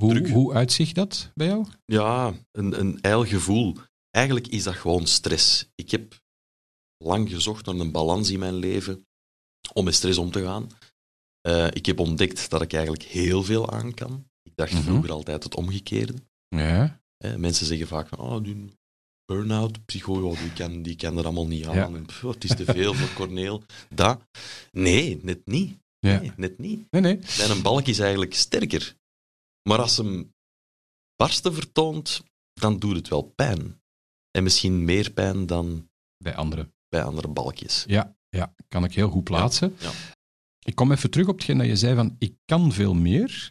Hoe, Druk. hoe uitzicht dat bij jou? Ja, een, een ijl gevoel. Eigenlijk is dat gewoon stress. Ik heb lang gezocht naar een balans in mijn leven om met stress om te gaan. Eh, ik heb ontdekt dat ik eigenlijk heel veel aan kan. Ik dacht Mhm. vroeger altijd het omgekeerde. Ja. Mensen zeggen vaak van, oh, die burn-out, psycho, oh, die, kan, die kan er allemaal niet aan. Ja. En, pff, het is te veel voor Corneel. Dat. Nee, net niet. ja. Nee, net niet. Nee, nee. Mijn balk is eigenlijk sterker. Maar als hem barsten vertoont, dan doet het wel pijn. En misschien meer pijn dan Bij anderen. Bij andere balkjes. Ja, ja, kan ik heel goed plaatsen. Ja, ja. Ik kom even terug op hetgeen dat je zei van ik kan veel meer.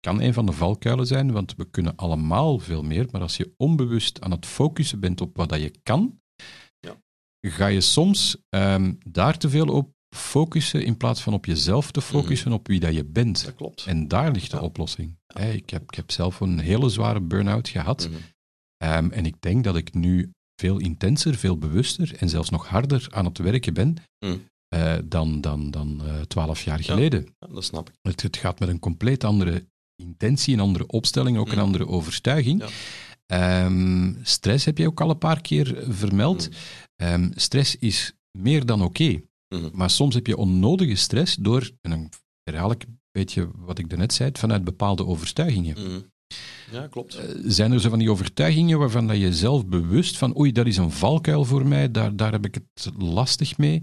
Kan een van de valkuilen zijn, want we kunnen allemaal veel meer. Maar als je onbewust aan het focussen bent op wat dat je kan, Ja. ga je soms ehm, daar te veel op focussen in plaats van op jezelf te focussen, op wie dat je bent. Dat klopt. En daar ligt de oplossing. Hè, ik, heb, ik heb zelf een hele zware burn-out gehad. Mhm. Ehm, en ik denk dat ik nu veel intenser, veel bewuster en zelfs nog harder aan het werken ben Mm. eh, dan dan dan eh, twaalf jaar geleden. Ja, dat snap ik. Het, het gaat met een compleet andere intentie, een andere opstelling, ook een Mm. andere overtuiging. Ja. Ehm, stress heb je ook al een paar keer vermeld. Mm. Ehm, stress is meer dan oké. Maar soms heb je onnodige stress door, en dan herhaal ik een beetje wat ik daarnet zei, vanuit bepaalde overtuigingen. Ja, klopt. Eh, Zijn er zo van die overtuigingen waarvan dat je zelf bewust van oei, dat is een valkuil voor mij, daar, daar heb ik het lastig mee?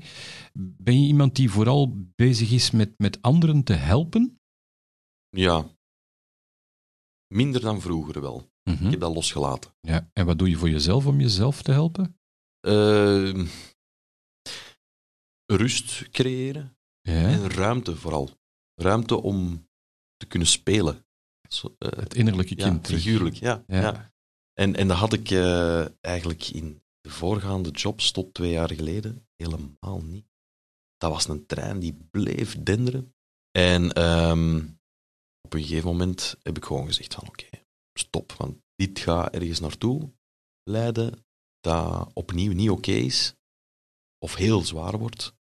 Ben je iemand die vooral bezig is met, met anderen te helpen? Ja. Minder dan vroeger wel. Mhm. Ik heb dat losgelaten. Ja, en wat doe je voor jezelf om jezelf te helpen? Ehm, rust creëren. Ja. En ruimte vooral. Ruimte om te kunnen spelen. Zo, eh, Het innerlijke kind. figuurlijk, ja. Ja. ja. En, en dat had ik eh, eigenlijk in de voorgaande jobs tot twee jaar geleden helemaal niet. Dat was een trein die bleef denderen. En ehm, op een gegeven moment heb ik gewoon gezegd van oké, stop, want dit gaat ergens naartoe leiden dat opnieuw niet oké is of heel zwaar wordt.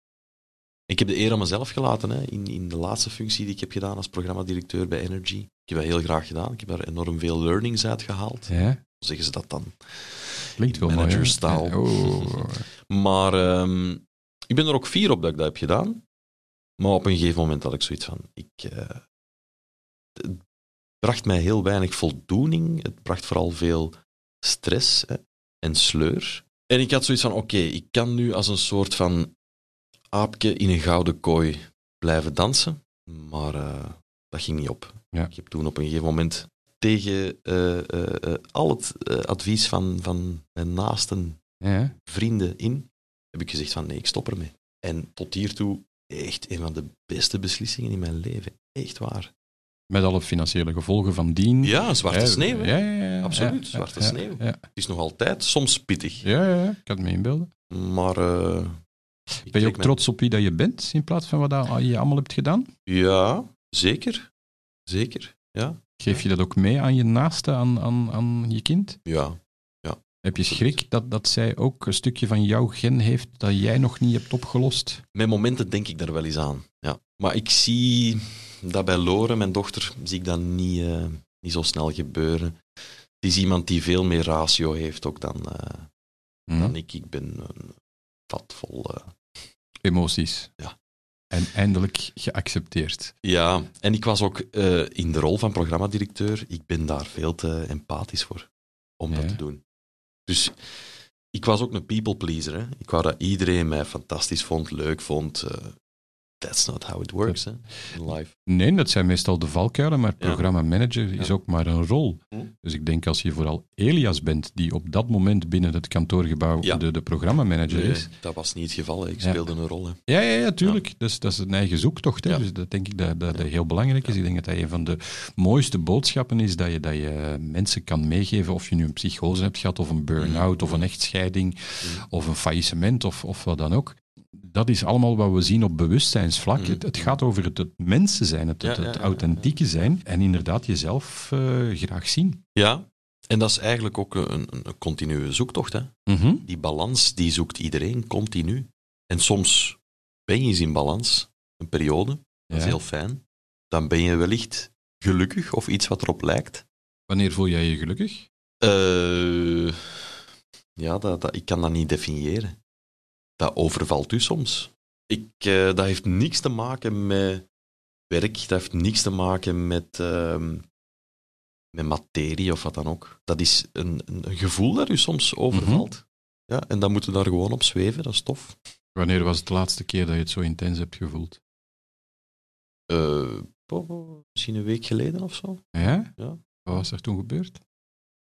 Ik heb de eer aan mezelf gelaten hè, in, in de laatste functie die ik heb gedaan als programmadirecteur bij Energy. Ik heb dat heel graag gedaan. Ik heb daar enorm veel learnings uit gehaald. Ja, Hoe zeggen ze dat dan? klinkt wel? Managerstaal. Ja, oh. [LAUGHS] Maar ehm, ik ben er ook fier op dat ik dat heb gedaan. Maar op een gegeven moment had ik zoiets van... Ik, eh, het bracht mij heel weinig voldoening. Het bracht vooral veel stress hè, en sleur. En ik had zoiets van, oké, ik kan nu als een soort van aapje in een gouden kooi blijven dansen. Maar eh, dat ging niet op. Ja. Ik heb toen op een gegeven moment tegen eh, eh, eh, al het advies van, van mijn naasten Ja. vrienden in, heb ik gezegd van nee, ik stop ermee. En tot hiertoe echt een van de beste beslissingen in mijn leven. Echt waar. Met alle financiële gevolgen van dien. Ja, zwarte Ja, sneeuw. Ja, ja, ja, Absoluut, zwarte sneeuw. Het is nog altijd soms pittig. ja, ja, ja, ik kan het me inbeelden. Maar... Ben je ook mijn- trots op wie dat je bent, in plaats van wat je allemaal hebt gedaan? Ja, zeker. Zeker. Ja. Geef je dat ook mee aan je naaste, aan, aan, aan je kind? Ja. Heb je schrik dat, dat zij ook een stukje van jouw gen heeft dat jij nog niet hebt opgelost? Met momenten denk ik daar wel eens aan. Ja. Maar ik zie dat bij Lore, mijn dochter, zie ik dat niet, eh, niet zo snel gebeuren. Die is iemand die veel meer ratio heeft ook dan, eh, Hm? dan ik. Ik ben een vat vol... eh, Emoties. Ja. En eindelijk geaccepteerd. Ja, en ik was ook eh, in de rol van programmadirecteur. Ik ben daar veel te empathisch voor om dat te doen. Dus ik was ook een people pleaser. Hè. Ik wou dat iedereen mij fantastisch vond, leuk vond. eh, that's not how it works hè, in life. Nee, dat zijn meestal de valkuilen, maar Ja. programmamanager is ook maar een rol. Hm. Dus ik denk als je vooral Elias bent, die op dat moment binnen het kantoorgebouw de, de programmamanager Nee, is. dat was niet het geval. hè. Ik speelde een rol. Hè. Ja, ja, ja, tuurlijk. Dus, dat is een eigen zoektocht. Hè. Dus dat denk ik dat, dat, dat heel belangrijk is. Ik denk dat dat een van de mooiste boodschappen is dat je, dat je mensen kan meegeven. Of je nu een psychose hebt gehad, of een burn-out, of een echtscheiding, of een faillissement, of, of wat dan ook. Dat is allemaal wat we zien op bewustzijnsvlak. Mhm. Het, het gaat over het, het mensen zijn, het, het, authentieke zijn. En inderdaad jezelf eh, graag zien. Ja, en dat is eigenlijk ook een, een, een continue zoektocht. Hè. Mhm. Die balans die zoekt iedereen continu. En soms ben je eens in balans, een periode. Dat is heel fijn. Dan ben je wellicht gelukkig of iets wat erop lijkt. Wanneer voel jij je gelukkig? Eh, ja, dat, dat, ik kan dat niet definiëren. Dat overvalt u soms. Ik, eh, dat heeft niks te maken met werk, dat heeft niks te maken met, ehm, met materie of wat dan ook. Dat is een, een gevoel dat u soms overvalt. Ja, en dan moeten we daar gewoon op zweven, dat is tof. Wanneer was het de laatste keer dat je het zo intens hebt gevoeld? Eh, oh, misschien een week geleden of zo. Ja? Ja. Wat was er toen gebeurd?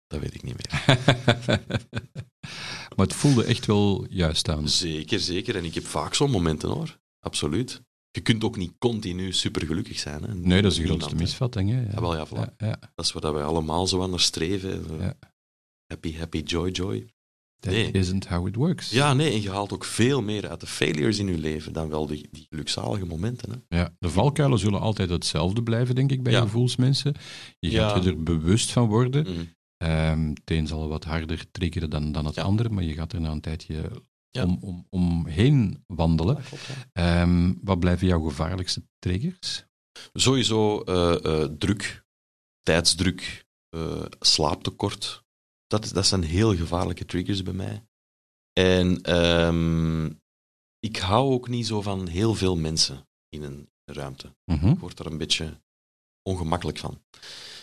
Dat weet ik niet meer. [LAUGHS] maar het voelde echt wel juist aan. Zeker, zeker. En ik heb vaak zo'n momenten hoor. Absoluut. Je kunt ook niet continu supergelukkig zijn. Hè. Nee, dat is de grootste misvatting. Hè? Ja, wel, ja, voilà. ja, ja. Dat is waar wij allemaal zo aan naar streven. Happy, happy, joy, joy. That Nee. isn't how it works. Ja, nee, en je haalt ook veel meer uit de failures in je leven dan wel die, die gelukzalige momenten. Hè. Ja, de valkuilen zullen altijd hetzelfde blijven, denk ik, bij Ja. gevoelsmensen. Je gaat je er bewust van worden. Mhm. Ehm, het een zal wat harder triggeren dan, dan het Ja. andere, maar je gaat er na een tijdje Ja. om, om, omheen wandelen. Klopt. Ehm, wat blijven jouw gevaarlijkste triggers? Sowieso eh, eh, druk, tijdsdruk, eh, slaaptekort. Dat, dat zijn heel gevaarlijke triggers bij mij. En ehm, ik hou ook niet zo van heel veel mensen in een ruimte. Mhm. Ik word daar een beetje ongemakkelijk van.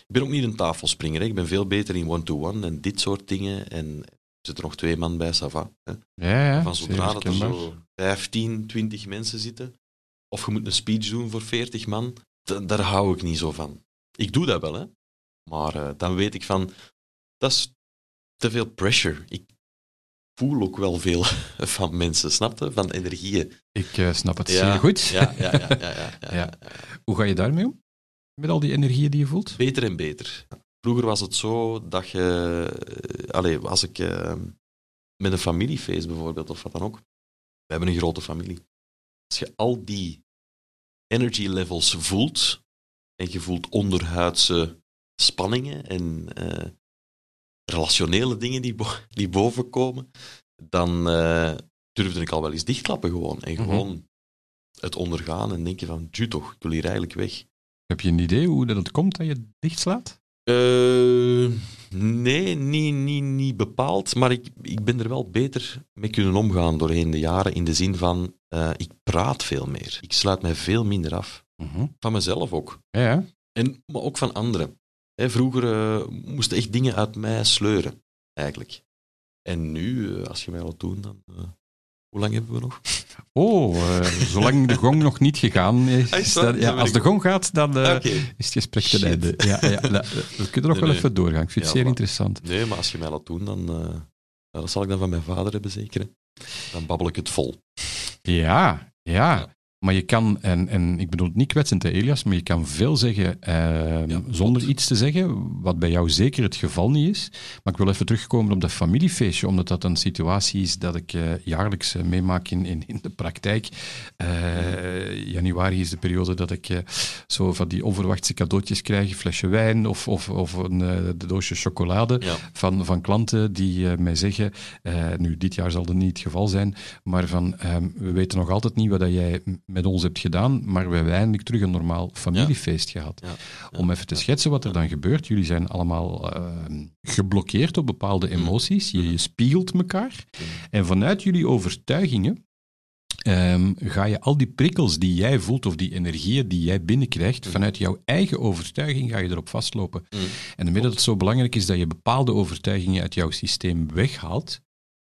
Ik ben ook niet een tafelspringer. Hè. Ik ben veel beter in one-to-one en dit soort dingen. En er zitten nog twee man bij, ça va, hè. Ja, ja. Van zodra dat er zo 15, 20 mensen zitten, of je moet een speech doen voor 40 man, da- daar hou ik niet zo van. Ik doe dat wel, hè. Maar eh, dan weet ik van, dat is te veel pressure. Ik, voel ook wel veel [LAUGHS] van mensen, snapte? Van energieën. Ik eh, snap het Ja, zeer goed. Ja, ja, ja, ja, ja, ja. Ja. [LAUGHS] Hoe ga je daarmee om? Met al die energieën die je voelt? Beter en beter. Vroeger was het zo dat je... eh, Allee, als ik eh, met een familiefeest bijvoorbeeld, of wat dan ook. We hebben een grote familie. Als je al die energy levels voelt, en je voelt onderhuidse spanningen en eh, relationele dingen die, bo- die bovenkomen, dan eh, durfde ik al wel eens dichtklappen gewoon. En Mhm. gewoon het ondergaan en denken van, ju toch, ik wil hier eigenlijk weg. Heb je een idee hoe dat het komt dat je dichtslaat? Eh, nee, niet, niet, niet bepaald. Maar ik, ik ben er wel beter mee kunnen omgaan doorheen de jaren. In de zin van, eh, ik praat veel meer. Ik sluit mij veel minder af. Van mezelf ook. Ja. En, maar ook van anderen. Hè, vroeger eh, moesten echt dingen uit mij sleuren, eigenlijk. En nu, als je mij wilt doen, dan... hoe lang hebben we nog? Oh, eh, zolang de gong nog niet gegaan is. Ah, is dat- ja, als de gong gaat, dan eh, Oké. is het gesprek ten einde. Ja, ja, [LAUGHS] we kunnen nog Nee, wel nee. even doorgaan. Ik vind het zeer maar- interessant. Nee, maar als je mij laat doen, dan... eh, dat zal ik dan van mijn vader hebben, zeker. Dan babbel ik het vol. Ja, ja. Maar je kan, en, en ik bedoel het niet kwetsend, hè, Elias, maar je kan veel zeggen eh, Ja, zonder iets te zeggen, wat bij jou zeker het geval niet is. Maar ik wil even terugkomen op dat familiefeestje, omdat dat een situatie is dat ik eh, jaarlijks eh, meemaak in, in, in de praktijk. Eh, januari is de periode dat ik zo van die onverwachte cadeautjes krijg, een flesje wijn of, of, of een de doosje chocolade Ja. van, van klanten die mij zeggen, nu dit jaar zal dat niet het geval zijn, maar van ehm, we weten nog altijd niet wat dat jij met ons hebt gedaan, maar we hebben eindelijk terug een normaal familiefeest gehad. Ja. Ja. Om even te schetsen wat er dan gebeurt. Jullie zijn allemaal ehm, geblokkeerd op bepaalde Mm. emoties. Je, je spiegelt elkaar. En vanuit jullie overtuigingen ehm, ga je al die prikkels die jij voelt of die energieën die jij binnenkrijgt, vanuit jouw eigen overtuiging ga je erop vastlopen. Mm. En daarmee dat het zo belangrijk is dat je bepaalde overtuigingen uit jouw systeem weghaalt,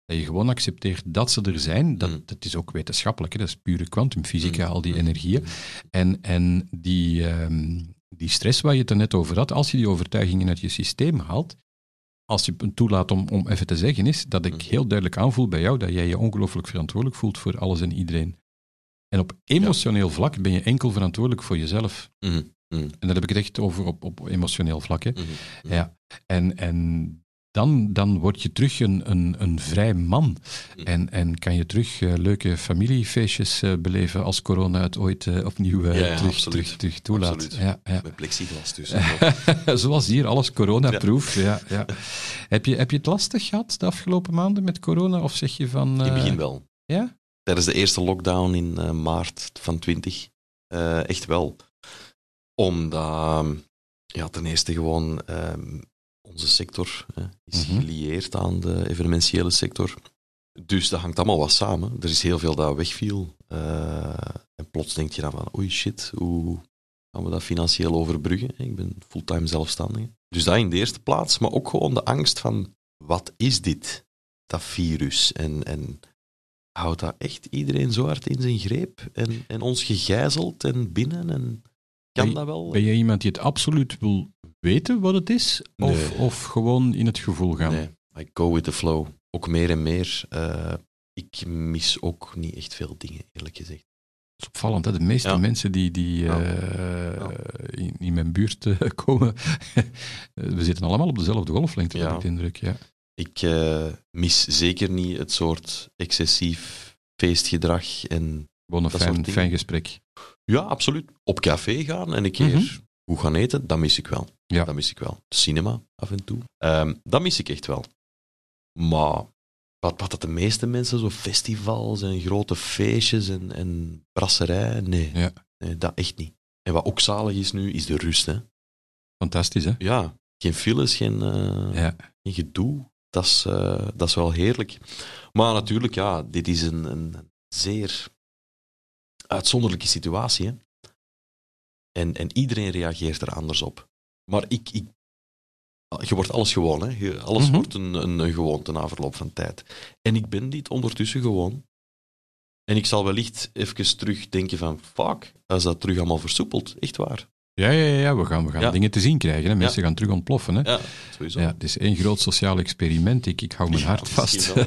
dat je gewoon accepteert dat ze er zijn. Dat, Mm. dat is ook wetenschappelijk, hè? dat is pure kwantumfysica, Mm. al die Mm. energieën. En, en die, ehm, die stress waar je het er net over had, als je die overtuigingen uit je systeem haalt, als je het toelaat om, om even te zeggen, is dat ik heel duidelijk aanvoel bij jou dat jij je ongelooflijk verantwoordelijk voelt voor alles en iedereen. En op emotioneel vlak ben je enkel verantwoordelijk voor jezelf. En daar heb ik het echt over op, op emotioneel vlak. Hè. Mhm. Mhm. Ja. En, en dan, dan word je terug een, een, een vrij man. En, en kan je terug eh, leuke familiefeestjes eh, beleven als corona het ooit eh, opnieuw Ja, ja, terug, terug, terug toelaat. Absoluut. Ja, ja. Met plexiglas dus. [LAUGHS] Zoals hier, alles coronaproof. Ja. Ja, Heb, je, heb je het lastig gehad de afgelopen maanden met corona? Of zeg je van... In het begin wel. Ja? Tijdens de eerste lockdown in maart van 20. eh, echt wel. Omdat, ja, ten eerste gewoon ehm, onze sector hè, is Mhm. gelieerd aan de evenementiële sector. Dus dat hangt allemaal wat samen. Er is heel veel dat wegviel. Eh, en plots denk je dan van, oei shit, hoe gaan we dat financieel overbruggen? Ik ben fulltime zelfstandige. Dus dat in de eerste plaats, maar ook gewoon de angst van, wat is dit, dat virus? En, en houdt dat echt iedereen zo hard in zijn greep en, en ons gegijzeld en binnen? En kan Ben- dat wel? Ben jij iemand die het absoluut wil weten wat het is? Of, Nee. of gewoon in het gevoel gaan? Nee, I go with the flow. Ook meer en meer. Eh, ik mis ook niet echt veel dingen, eerlijk gezegd. Dat is opvallend, hè? de meeste Ja. mensen die, die Ja. eh, Ja. in, in mijn buurt eh, [LAUGHS] komen, we zitten allemaal op dezelfde golflengte, heb ik de indruk. Ja. Ik mis zeker niet het soort excessief feestgedrag. En, Gewoon een fijn, gesprek. ja, absoluut. Op café gaan en een keer Mhm. goed gaan eten, dat mis ik wel. Ja. Dat mis ik wel. Cinema af en toe. Ehm, dat mis ik echt wel. Maar wat, wat dat de meeste mensen, zo festivals en grote feestjes en, en brasserij, nee, Ja. nee, dat echt niet. En wat ook zalig is nu, is de rust. Hè. Fantastisch, hè? Ja, geen files, geen, eh, Ja. geen gedoe. Dat is, eh, dat is wel heerlijk. Maar natuurlijk, ja, dit is een, een zeer uitzonderlijke situatie. Hè. En, en iedereen reageert er anders op. Maar ik, ik, je wordt alles gewoon. Hè. Je- alles Mhm. wordt een, een, een gewoonte na verloop van tijd. En ik ben dit ondertussen gewoon. En ik zal wellicht even terug denken van, fuck, als dat terug allemaal versoepelt. Echt waar. Ja, ja, ja, we gaan, we gaan Ja. dingen te zien krijgen. Hè. Mensen gaan terug ontploffen. Hè. Ja, sowieso. Ja, het is één groot sociaal experiment. Ik, ik hou mijn hart vast wel,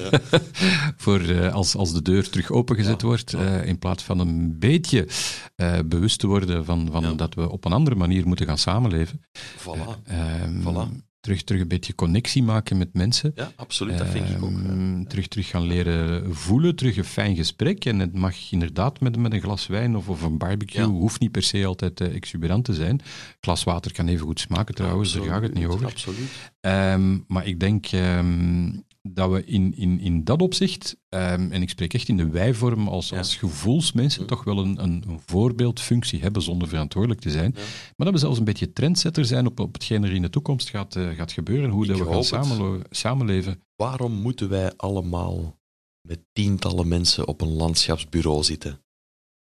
[LAUGHS] voor eh, als, als de deur terug opengezet wordt. eh, in plaats van een beetje eh, bewust te worden van, van dat we op een andere manier moeten gaan samenleven. Voilà. Ehm, Voilà. Terug, terug een beetje connectie maken met mensen. Ja, absoluut. Dat vind ik ook. Ehm, terug, terug gaan leren voelen, terug een fijn gesprek. En het mag inderdaad met, met een glas wijn of, of een barbecue, Ja. hoeft niet per se altijd eh, exuberant te zijn. Glas water kan even goed smaken trouwens, daar gaat het niet over. Absoluut. Ehm, maar ik denk ehm, dat we in, in, in dat opzicht, ehm, en ik spreek echt in de wij-vorm als, Ja. als gevoelsmensen, toch wel een, een, voorbeeldfunctie hebben zonder verantwoordelijk te zijn. Ja. Maar dat we zelfs een beetje trendsetter zijn op, op hetgeen er in de toekomst gaat, eh, gaat gebeuren, hoe Ik dat we gaan samenleven. Waarom moeten wij allemaal met tientallen mensen op een landschapsbureau zitten?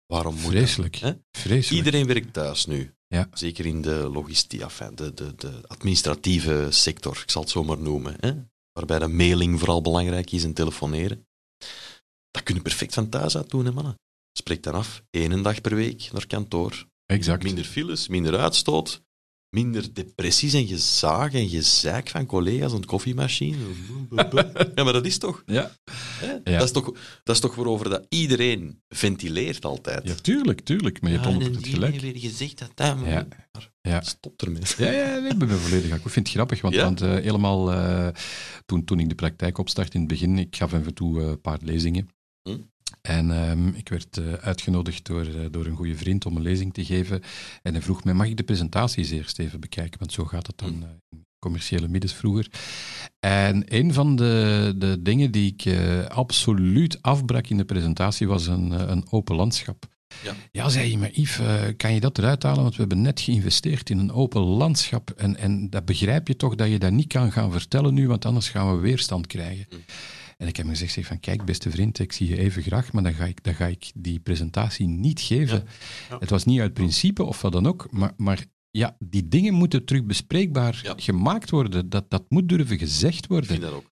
Waarom moet dat? Vreselijk. Hè? Vreselijk. Iedereen werkt thuis nu. Ja. Zeker in de logistiek, enfin, de, de, de administratieve sector, ik zal het zo maar noemen. Hè? Waarbij de mailing vooral belangrijk is en telefoneren. Dat kun je perfect van thuis uit doen, hè, mannen. Spreek dan af, één dag per week naar kantoor. Exact. Minder files, minder uitstoot, minder depressies en gezaag en gezeik van collega's aan de koffiemachine. [LAUGHS] Ja, maar dat is toch... Ja. Hè? Ja. Dat, is toch dat is toch waarover dat iedereen ventileert altijd. ja, tuurlijk, tuurlijk. Maar je hebt Ja, 100% en die gelijk. weer gezegd dat dat... Ja. Maar Ja. Stop ermee. Ja, ja, nee, ik ben volledig akkoord. Ik vind het grappig, want, Ja? want eh, helemaal eh, toen, toen ik de praktijk opstartte in het begin, ik gaf even toe eh, een paar lezingen. Hm. En ehm, ik werd uitgenodigd door, door een goede vriend om een lezing te geven. En hij vroeg mij, mag ik de presentaties eerst even bekijken? Want zo gaat het dan Hm. in commerciële middens vroeger. En een van de, de dingen die ik absoluut afbrak in de presentatie was een, een open landschap. Ja. Ja, zei je, maar Yves, eh, kan je dat eruit halen? Want we hebben net geïnvesteerd in een open landschap. En, en dat begrijp je toch dat je dat niet kan gaan vertellen nu, want anders gaan we weerstand krijgen. Mm. En ik heb hem gezegd, zeg van, kijk beste vriend, ik zie je even graag, maar dan ga ik, dan ga ik die presentatie niet geven. Ja. Ja. Het was niet uit principe of wat dan ook, maar, maar ja, die dingen moeten terug bespreekbaar Ja. gemaakt worden. Dat, dat moet durven gezegd Ik worden. vind dat ook.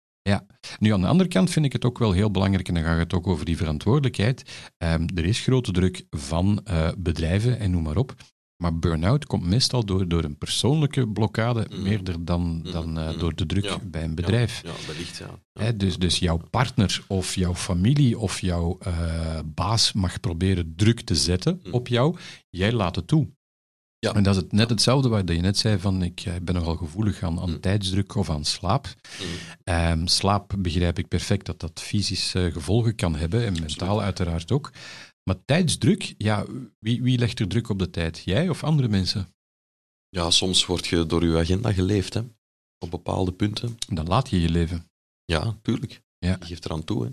Nu, aan de andere kant vind ik het ook wel heel belangrijk, en dan gaat het ook over die verantwoordelijkheid. Ehm, er is grote druk van eh, bedrijven en noem maar op. Maar burn-out komt meestal door, door een persoonlijke blokkade, Mhm. meerder dan, dan eh, Mhm. door de druk Ja. bij een bedrijf. Ja, ja wellicht, ja. ja. Dus, dus jouw partner of jouw familie of jouw eh, baas mag proberen druk te zetten op jou. Jij laat het toe. Ja. En dat is het, net hetzelfde wat je net zei van ik eh, ben nogal gevoelig aan, aan Mhm. tijdsdruk of aan slaap. Mm. Ehm, slaap begrijp ik perfect dat dat fysische gevolgen kan hebben en mentaal uiteraard ook. Maar tijdsdruk, ja, wie, wie legt er druk op de tijd? Jij of andere mensen? Ja, soms word je door je agenda geleefd, hè. Op bepaalde punten. Dan laat je je leven. Ja, tuurlijk. Ja. Je geeft eraan toe, hè.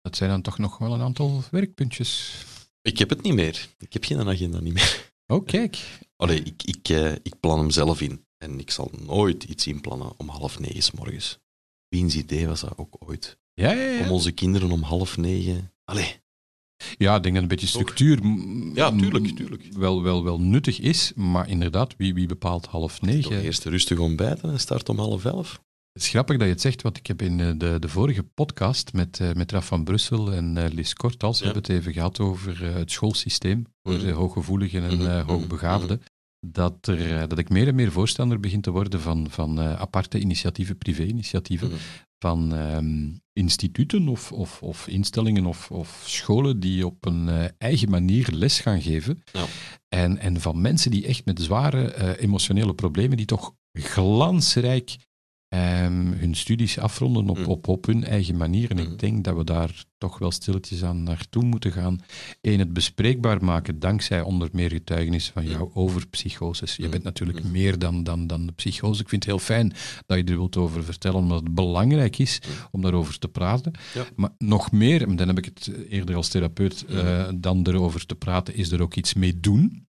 Dat zijn dan toch nog wel een aantal werkpuntjes. Ik heb het niet meer. Ik heb geen agenda niet meer. Oh, kijk. Allee, ik, ik, eh, ik plan hem zelf in. En ik zal nooit iets inplannen om half negen 's morgens. Wiens idee was dat ook ooit? Ja, ja, ja. Om onze kinderen om half negen... Allee, Ja, ik denk dat een beetje structuur mm, Ja, tuurlijk, mm, tuurlijk. Wel, wel, wel nuttig is, maar inderdaad, wie, wie bepaalt half toch negen? eerst rustig ontbijten en start om half elf. Het is grappig dat je het zegt, want ik heb in eh, de, de vorige podcast met, eh, met Raf van Brussel en Lies Kortals Ja. hebben het even gehad over het schoolsysteem voor Mhm. de hooggevoeligen en mhm, hoogbegaafden. Dat, er, eh, dat ik meer en meer voorstander begin te worden van, van eh, aparte initiatieven, privé-initiatieven, Mhm. van ehm, instituten of, of, of instellingen of, of scholen die op een eh, eigen manier les gaan geven. Ja. En, en van mensen die echt met zware emotionele problemen, die toch glansrijk ehm, hun studies afronden op, Mm. op, op hun eigen manier. En Mm. ik denk dat we daar toch wel stilletjes aan naartoe moeten gaan. Eén, het bespreekbaar maken dankzij onder meer getuigenissen van jou over psychoses. Je Mm. bent natuurlijk Mm. meer dan, dan, dan de psychose. Ik vind het heel fijn dat je er wilt over vertellen, omdat het belangrijk is Mm. om daarover te praten. Ja. Maar nog meer, en dan heb ik het eerder als therapeut, eh, dan erover te praten, is er ook iets mee doen.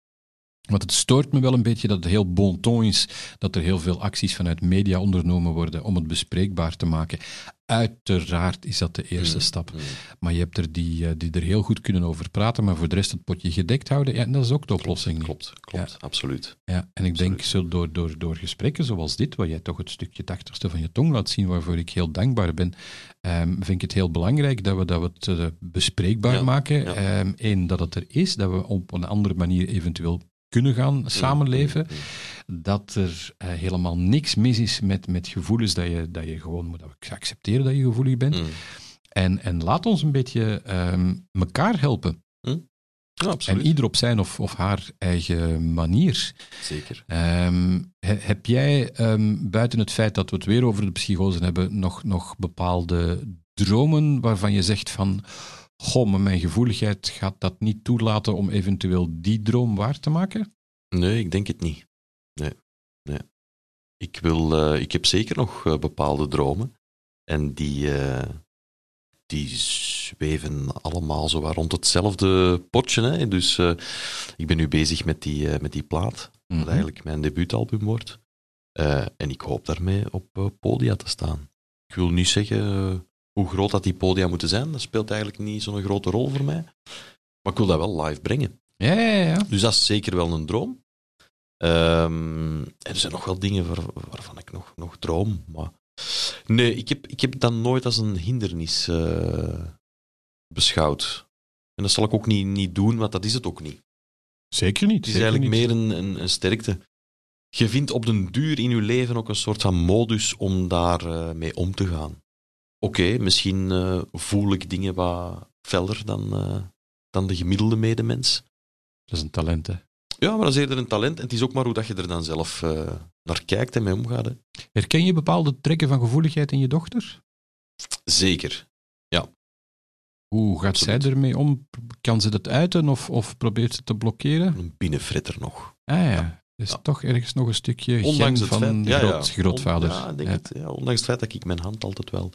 Want het stoort me wel een beetje dat het heel bon ton is dat er heel veel acties vanuit media ondernomen worden om het bespreekbaar te maken. Uiteraard is dat de eerste Mm. stap. Mm. Maar je hebt er die, eh, die er heel goed kunnen over praten, maar voor de rest het potje gedekt houden, ja, dat is ook de oplossing. Klopt, klopt, absoluut. Ja, en ik denk, zo door, door, door gesprekken zoals dit, waar jij toch het stukje het achterste van je tong laat zien, waarvoor ik heel dankbaar ben, ehm, vind ik het heel belangrijk dat we, dat we het eh, bespreekbaar Ja, maken. ja. Eén, dat het er is, dat we op een andere manier eventueel kunnen gaan samenleven. Mm, mm, Dat er eh, helemaal niks mis is met, met gevoelens, dat je, dat je gewoon moet accepteren dat je gevoelig bent. mm. En, en laat ons een beetje ehm elkaar helpen. Ja, absoluut. En ieder op zijn of, of haar eigen manier. Zeker. Ehm, he- heb jij, ehm, buiten het feit dat we het weer over de psychose hebben, nog, nog bepaalde dromen waarvan je zegt van, goh, maar mijn gevoeligheid gaat dat niet toelaten om eventueel die droom waar te maken? Nee, ik denk het niet. Nee. nee. Ik, wil, eh, ik heb zeker nog eh, bepaalde dromen. En die, eh, die zweven allemaal zo rond hetzelfde potje. Hè. Dus ik ben nu bezig met die, met die plaat, Mhm. wat eigenlijk mijn debuutalbum wordt. En ik hoop daarmee op podia te staan. Ik wil niet zeggen hoe groot dat die podia moeten zijn. Dat speelt eigenlijk niet zo'n grote rol voor mij. Maar ik wil dat wel live brengen. Ja, ja, ja. Dus dat is zeker wel een droom. Ehm, er zijn nog wel dingen waar- waarvan ik nog, nog droom. Maar nee, ik heb, ik heb dat nooit als een hindernis eh, beschouwd. En dat zal ik ook niet, niet doen, want dat is het ook niet. Zeker niet. Het is eigenlijk niet. meer een, een, een sterkte. Je vindt op den duur in je leven ook een soort van modus om daar eh, mee om te gaan. Oké, misschien eh, voel ik dingen wat feller dan, eh, dan de gemiddelde medemens. Dat is een talent, hè. Ja, maar dat is eerder een talent. En het is ook maar hoe dat je er dan zelf eh, naar kijkt en mee omgaat. Hè. Herken je bepaalde trekken van gevoeligheid in je dochter? Zeker. Hoe gaat zij ermee om? Kan ze dat uiten of, of probeert ze te blokkeren? Een binnenfritter nog. Ah ja, Ja. is Ja. toch ergens nog een stukje Ondanks het van feit... de ja, groot, ja. grootvader. On- ja, denk Ja. Het, ja, ondanks het feit dat ik mijn hand altijd wel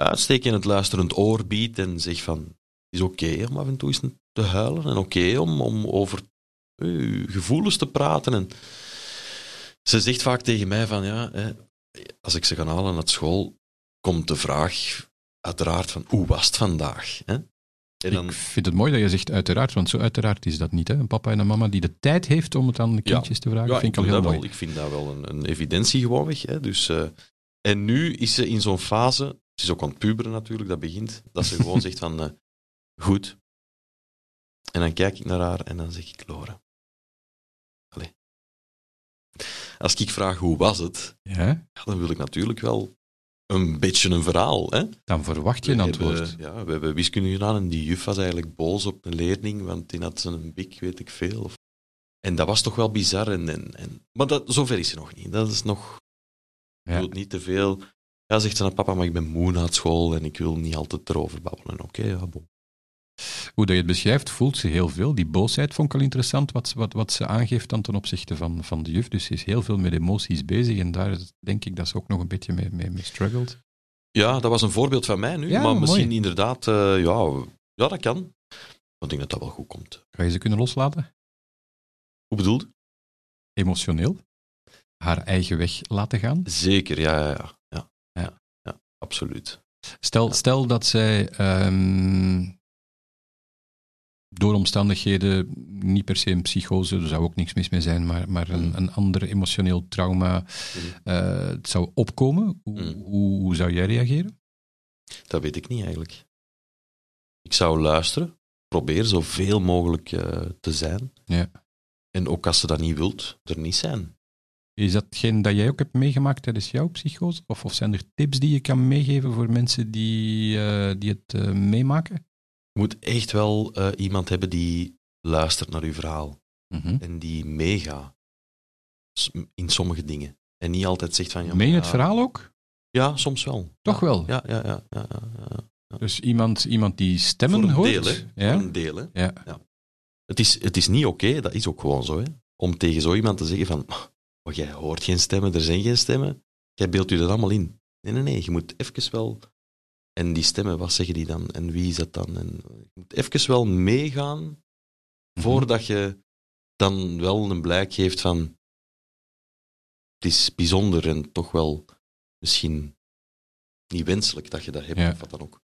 uitsteek en het luisterend oor bied en zeg van... Het is oké om af en toe eens te huilen en oké om, om over uw gevoelens te praten. En ze zegt vaak tegen mij van, ja, hè, als ik ze ga halen naar school, komt de vraag uiteraard van, hoe was het vandaag? Hè? En dan, Ik vind het mooi dat je zegt uiteraard, want zo uiteraard is dat niet. Hè? Een papa en een mama die de tijd heeft om het aan de kindjes te vragen, ja, vind ik al heel dat mooi. wel. Ik vind dat wel een, een evidentie gewoonweg. Hè? Dus, eh, en nu is ze in zo'n fase, ze is ook aan het puberen natuurlijk, dat begint, dat ze gewoon [LAUGHS] zegt van, eh, goed. En dan kijk ik naar haar en dan zeg ik, Laura. Allee. Als ik vraag hoe was het, Ja, ja, dan wil ik natuurlijk wel een beetje een verhaal. Hè? dan verwacht je een antwoord. hebben- ja, we hebben wiskunde gedaan en die juf was eigenlijk boos op een leerling, want die had zijn bik, weet ik veel. Of... En dat was toch wel bizar. En, en, en... Maar dat, zover is ze nog niet. Dat is nog... Ik Ja. wil niet te veel... Ja, zegt ze naar papa, maar ik ben moe na school en ik wil niet altijd erover babbelen. Oké, ja, bon. Hoe dat je het beschrijft, voelt ze heel veel. Die boosheid vond ik al interessant, wat, wat, wat ze aangeeft dan ten opzichte van, van de juf. Dus ze is heel veel met emoties bezig en daar denk ik dat ze ook nog een beetje mee, mee, mee struggelt. Ja, dat was een voorbeeld van mij nu. Ja, maar mooi. misschien inderdaad... eh, ja, ja, dat kan. Ik denk dat dat wel goed komt. Ga je ze kunnen loslaten? Hoe bedoeld? Emotioneel? Haar eigen weg laten gaan? Zeker, ja, ja, ja. ja. Absoluut. Stel, Ja. stel dat zij ehm, door omstandigheden, niet per se een psychose, er zou ook niks mis mee zijn, maar, maar een, Mm. een ander emotioneel trauma Mhm. eh, het zou opkomen. Hoe, Mm. hoe, hoe zou jij reageren? Dat weet ik niet eigenlijk. Ik zou luisteren, probeer zoveel mogelijk eh, te zijn. Ja. En ook als ze dat niet wilt, er niet zijn. Is dat hetgeen dat jij ook hebt meegemaakt tijdens jouw psychose? Of, of zijn er tips die je kan meegeven voor mensen die, eh, die het eh, meemaken? Je moet echt wel eh, iemand hebben die luistert naar uw verhaal Mhm. en die meegaat in sommige dingen. En niet altijd zegt van... Ja, Meen je het verhaal ook? Ja, soms wel. Toch ja. wel? Ja, ja, ja. ja. Dus iemand, iemand die stemmen Voor een hoort? deel, hè. Ja? Voor een deel, hè. Ja. Het is, het is niet oké, dat is ook gewoon zo, hè. Om tegen zo iemand te zeggen van... Maar jij hoort geen stemmen, er zijn geen stemmen. Jij beeldt u dat allemaal in. Nee, nee, nee. Je moet even wel... En die stemmen, wat zeggen die dan? En wie is dat dan? En je moet even wel meegaan Mhm. voordat je dan wel een blijk geeft van... Het is bijzonder en toch wel misschien niet wenselijk dat je dat hebt, Ja. of wat dan ook.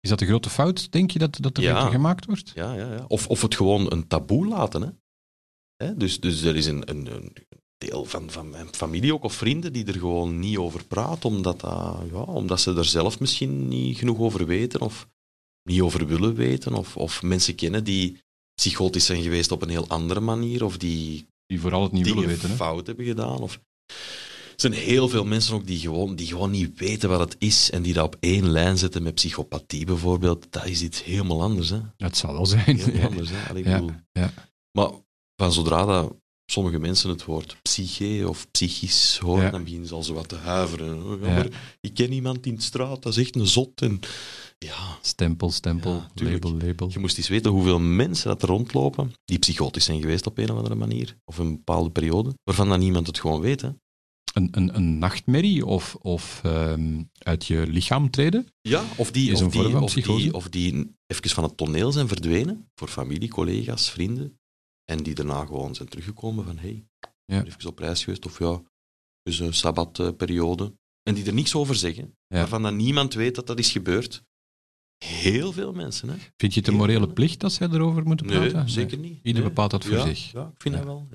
Is dat de grote fout, denk je, dat, dat er Ja. gemaakt wordt? Ja, ja, ja. Of, of het gewoon een taboe laten. Hè? Hè? Dus, dus er is een, een, een deel van, van mijn familie ook, of vrienden, die er gewoon niet over praten, omdat, dat, ja, omdat ze er zelf misschien niet genoeg over weten, of niet over willen weten, of, of mensen kennen die psychotisch zijn geweest op een heel andere manier, of die Die vooral het niet willen weten. Fout hebben gedaan. Of... Er zijn heel veel mensen ook die gewoon, die gewoon niet weten wat het is en die dat op één lijn zetten met psychopathie bijvoorbeeld. Dat is iets helemaal anders. Hè? Het zal wel zijn. Heel [LAUGHS] anders. Hè? Allee, Ja, ja. Maar van zodra dat sommige mensen het woord psyche of psychisch horen, Ja. dan beginnen ze al zo wat te huiveren. Ja, maar ik ken iemand in de straat, dat is echt een zot. En ja, Stempel, stempel, Ja, label, label. je moest eens weten hoeveel mensen dat er rondlopen die psychotisch zijn geweest op een of andere manier, of een bepaalde periode, waarvan dan niemand het gewoon weet. Hè. Een, een, een nachtmerrie of, of ehm, uit je lichaam treden? Ja, of die, of die, of die, of die even van het toneel zijn verdwenen, voor familie, collega's, vrienden, en die daarna gewoon zijn teruggekomen van hey, Ja. even op reis geweest, of ja, dus een sabbatperiode, en die er niks over zeggen, Ja. waarvan dan niemand weet dat dat is gebeurd. Heel veel mensen, hè? Vind je het een morele plicht dat zij erover moeten Nee, praten? zeker niet. Ieder Nee. bepaalt dat voor ja, zich. Ja, ik vind dat wel.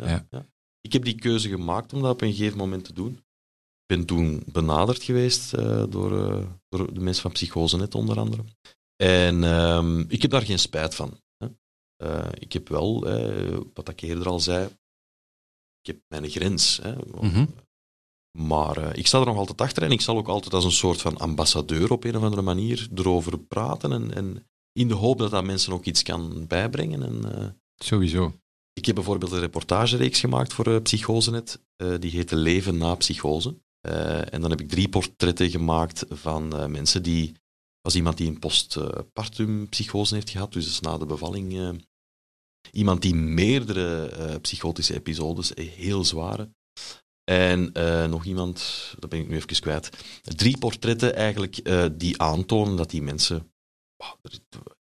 Ik heb die keuze gemaakt om dat op een gegeven moment te doen. Ik ben toen benaderd geweest eh, door, eh, door de mensen van Psychosenet onder andere. En ehm, ik heb daar geen spijt van. Eh, ik heb wel, eh, wat ik eerder al zei, ik heb mijn grens. Hè. Mhm. Maar eh, ik sta er nog altijd achter en ik zal ook altijd als een soort van ambassadeur op een of andere manier erover praten. En, en in de hoop dat dat mensen ook iets kan bijbrengen. En, eh, Sowieso. ik heb bijvoorbeeld een reportagereeks gemaakt voor Psychosenet. Die heette Leven na psychose. En dan heb ik drie portretten gemaakt van mensen die... was iemand die een postpartum psychose heeft gehad, dus, dus na de bevalling. eh, iemand die meerdere eh, psychotische episodes, eh, heel zware. En nog iemand, dat ben ik nu even kwijt. Drie portretten eigenlijk die aantonen dat die mensen... er,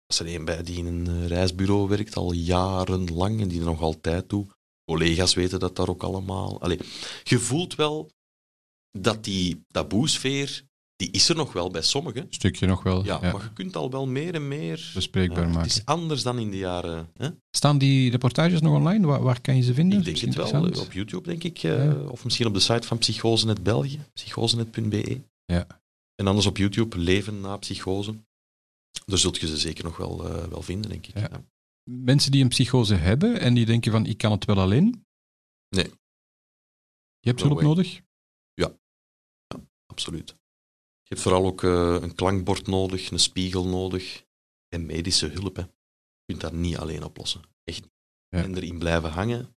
is er een bij die in een reisbureau werkt al jarenlang en die er nog altijd toe. Collega's weten dat daar ook allemaal. Allee, je voelt wel dat die taboesfeer, die is er nog wel bij sommigen. Stukje nog wel. Ja, ja. maar je kunt al wel meer en meer... Bespreekbaar Ja, maken. Het is anders dan in de jaren... Hè? Staan die reportages nog online? Waar, waar kan je ze vinden? Ik denk het wel. Interessant. Op YouTube, denk ik. eh, Ja. Of misschien op de site van Psychosenet België. Psychosenet.be. Ja. En anders op YouTube, Leven na psychose. Daar zult je ze zeker nog wel, eh, wel vinden, denk ik. Ja. Ja. Mensen die een psychose hebben en die denken van ik kan het wel alleen. Nee. Je hebt No hulp way. nodig? Absoluut. Je hebt vooral ook eh, een klankbord nodig, een spiegel nodig en medische hulp. Hè. Je kunt dat niet alleen oplossen. Echt niet. Ja. En erin blijven hangen,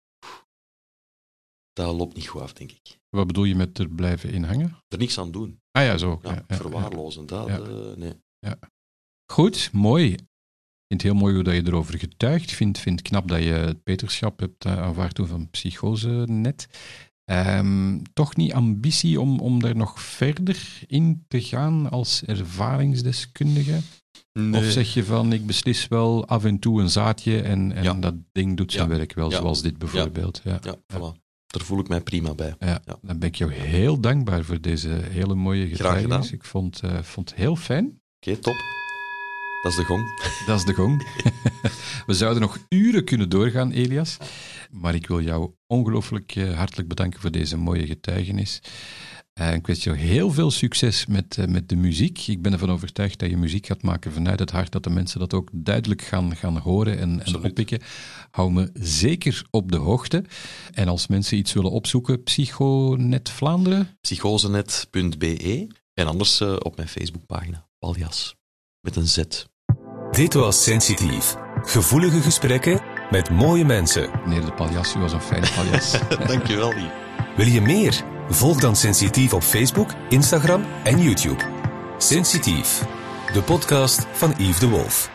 dat loopt niet goed af, denk ik. Wat bedoel je met er blijven in hangen? Er niks aan doen. Ah ja, zo. Ja, Ja, verwaarlozen, dat, Ja. eh, nee. Goed, mooi. Ik vind het heel mooi hoe dat je erover getuigt. Ik vind, vind knap dat je het peterschap hebt eh, aanvaard toen van psychose net. Ehm, toch niet ambitie om, om daar nog verder in te gaan als ervaringsdeskundige? Of zeg je van, ik beslis wel af en toe een zaadje en, en Ja. dat ding doet zijn Ja. werk wel, Ja. zoals dit bijvoorbeeld. Ja. Ja, voilà. Daar voel ik mij prima bij. Dan ben ik jou heel dankbaar voor deze hele mooie Graag getuigenis. gedaan. Ik vond, eh, vond het heel fijn. Oké, top. Dat is de gong. Dat is de gong. [LAUGHS] We zouden nog uren kunnen doorgaan, Elias. Maar ik wil jou ongelooflijk eh, hartelijk bedanken voor deze mooie getuigenis. Eh, ik wens jou heel veel succes met, eh, met de muziek. Ik ben ervan overtuigd dat je muziek gaat maken vanuit het hart, dat de mensen dat ook duidelijk gaan, gaan horen en, en oppikken. Hou me zeker op de hoogte. En als mensen iets willen opzoeken, Psychonet Vlaanderen, Psychosenet.be en anders op mijn Facebookpagina, Paljas. Met een Z. Dit was Sensitief. Gevoelige gesprekken met mooie mensen. meneer de Paljas, u was een fijne Paljas. [LAUGHS] Dankjewel, Lief. Wil je meer? Volg dan Sensitief op Facebook, Instagram en YouTube. Sensitief, de podcast van Yves de Wolf.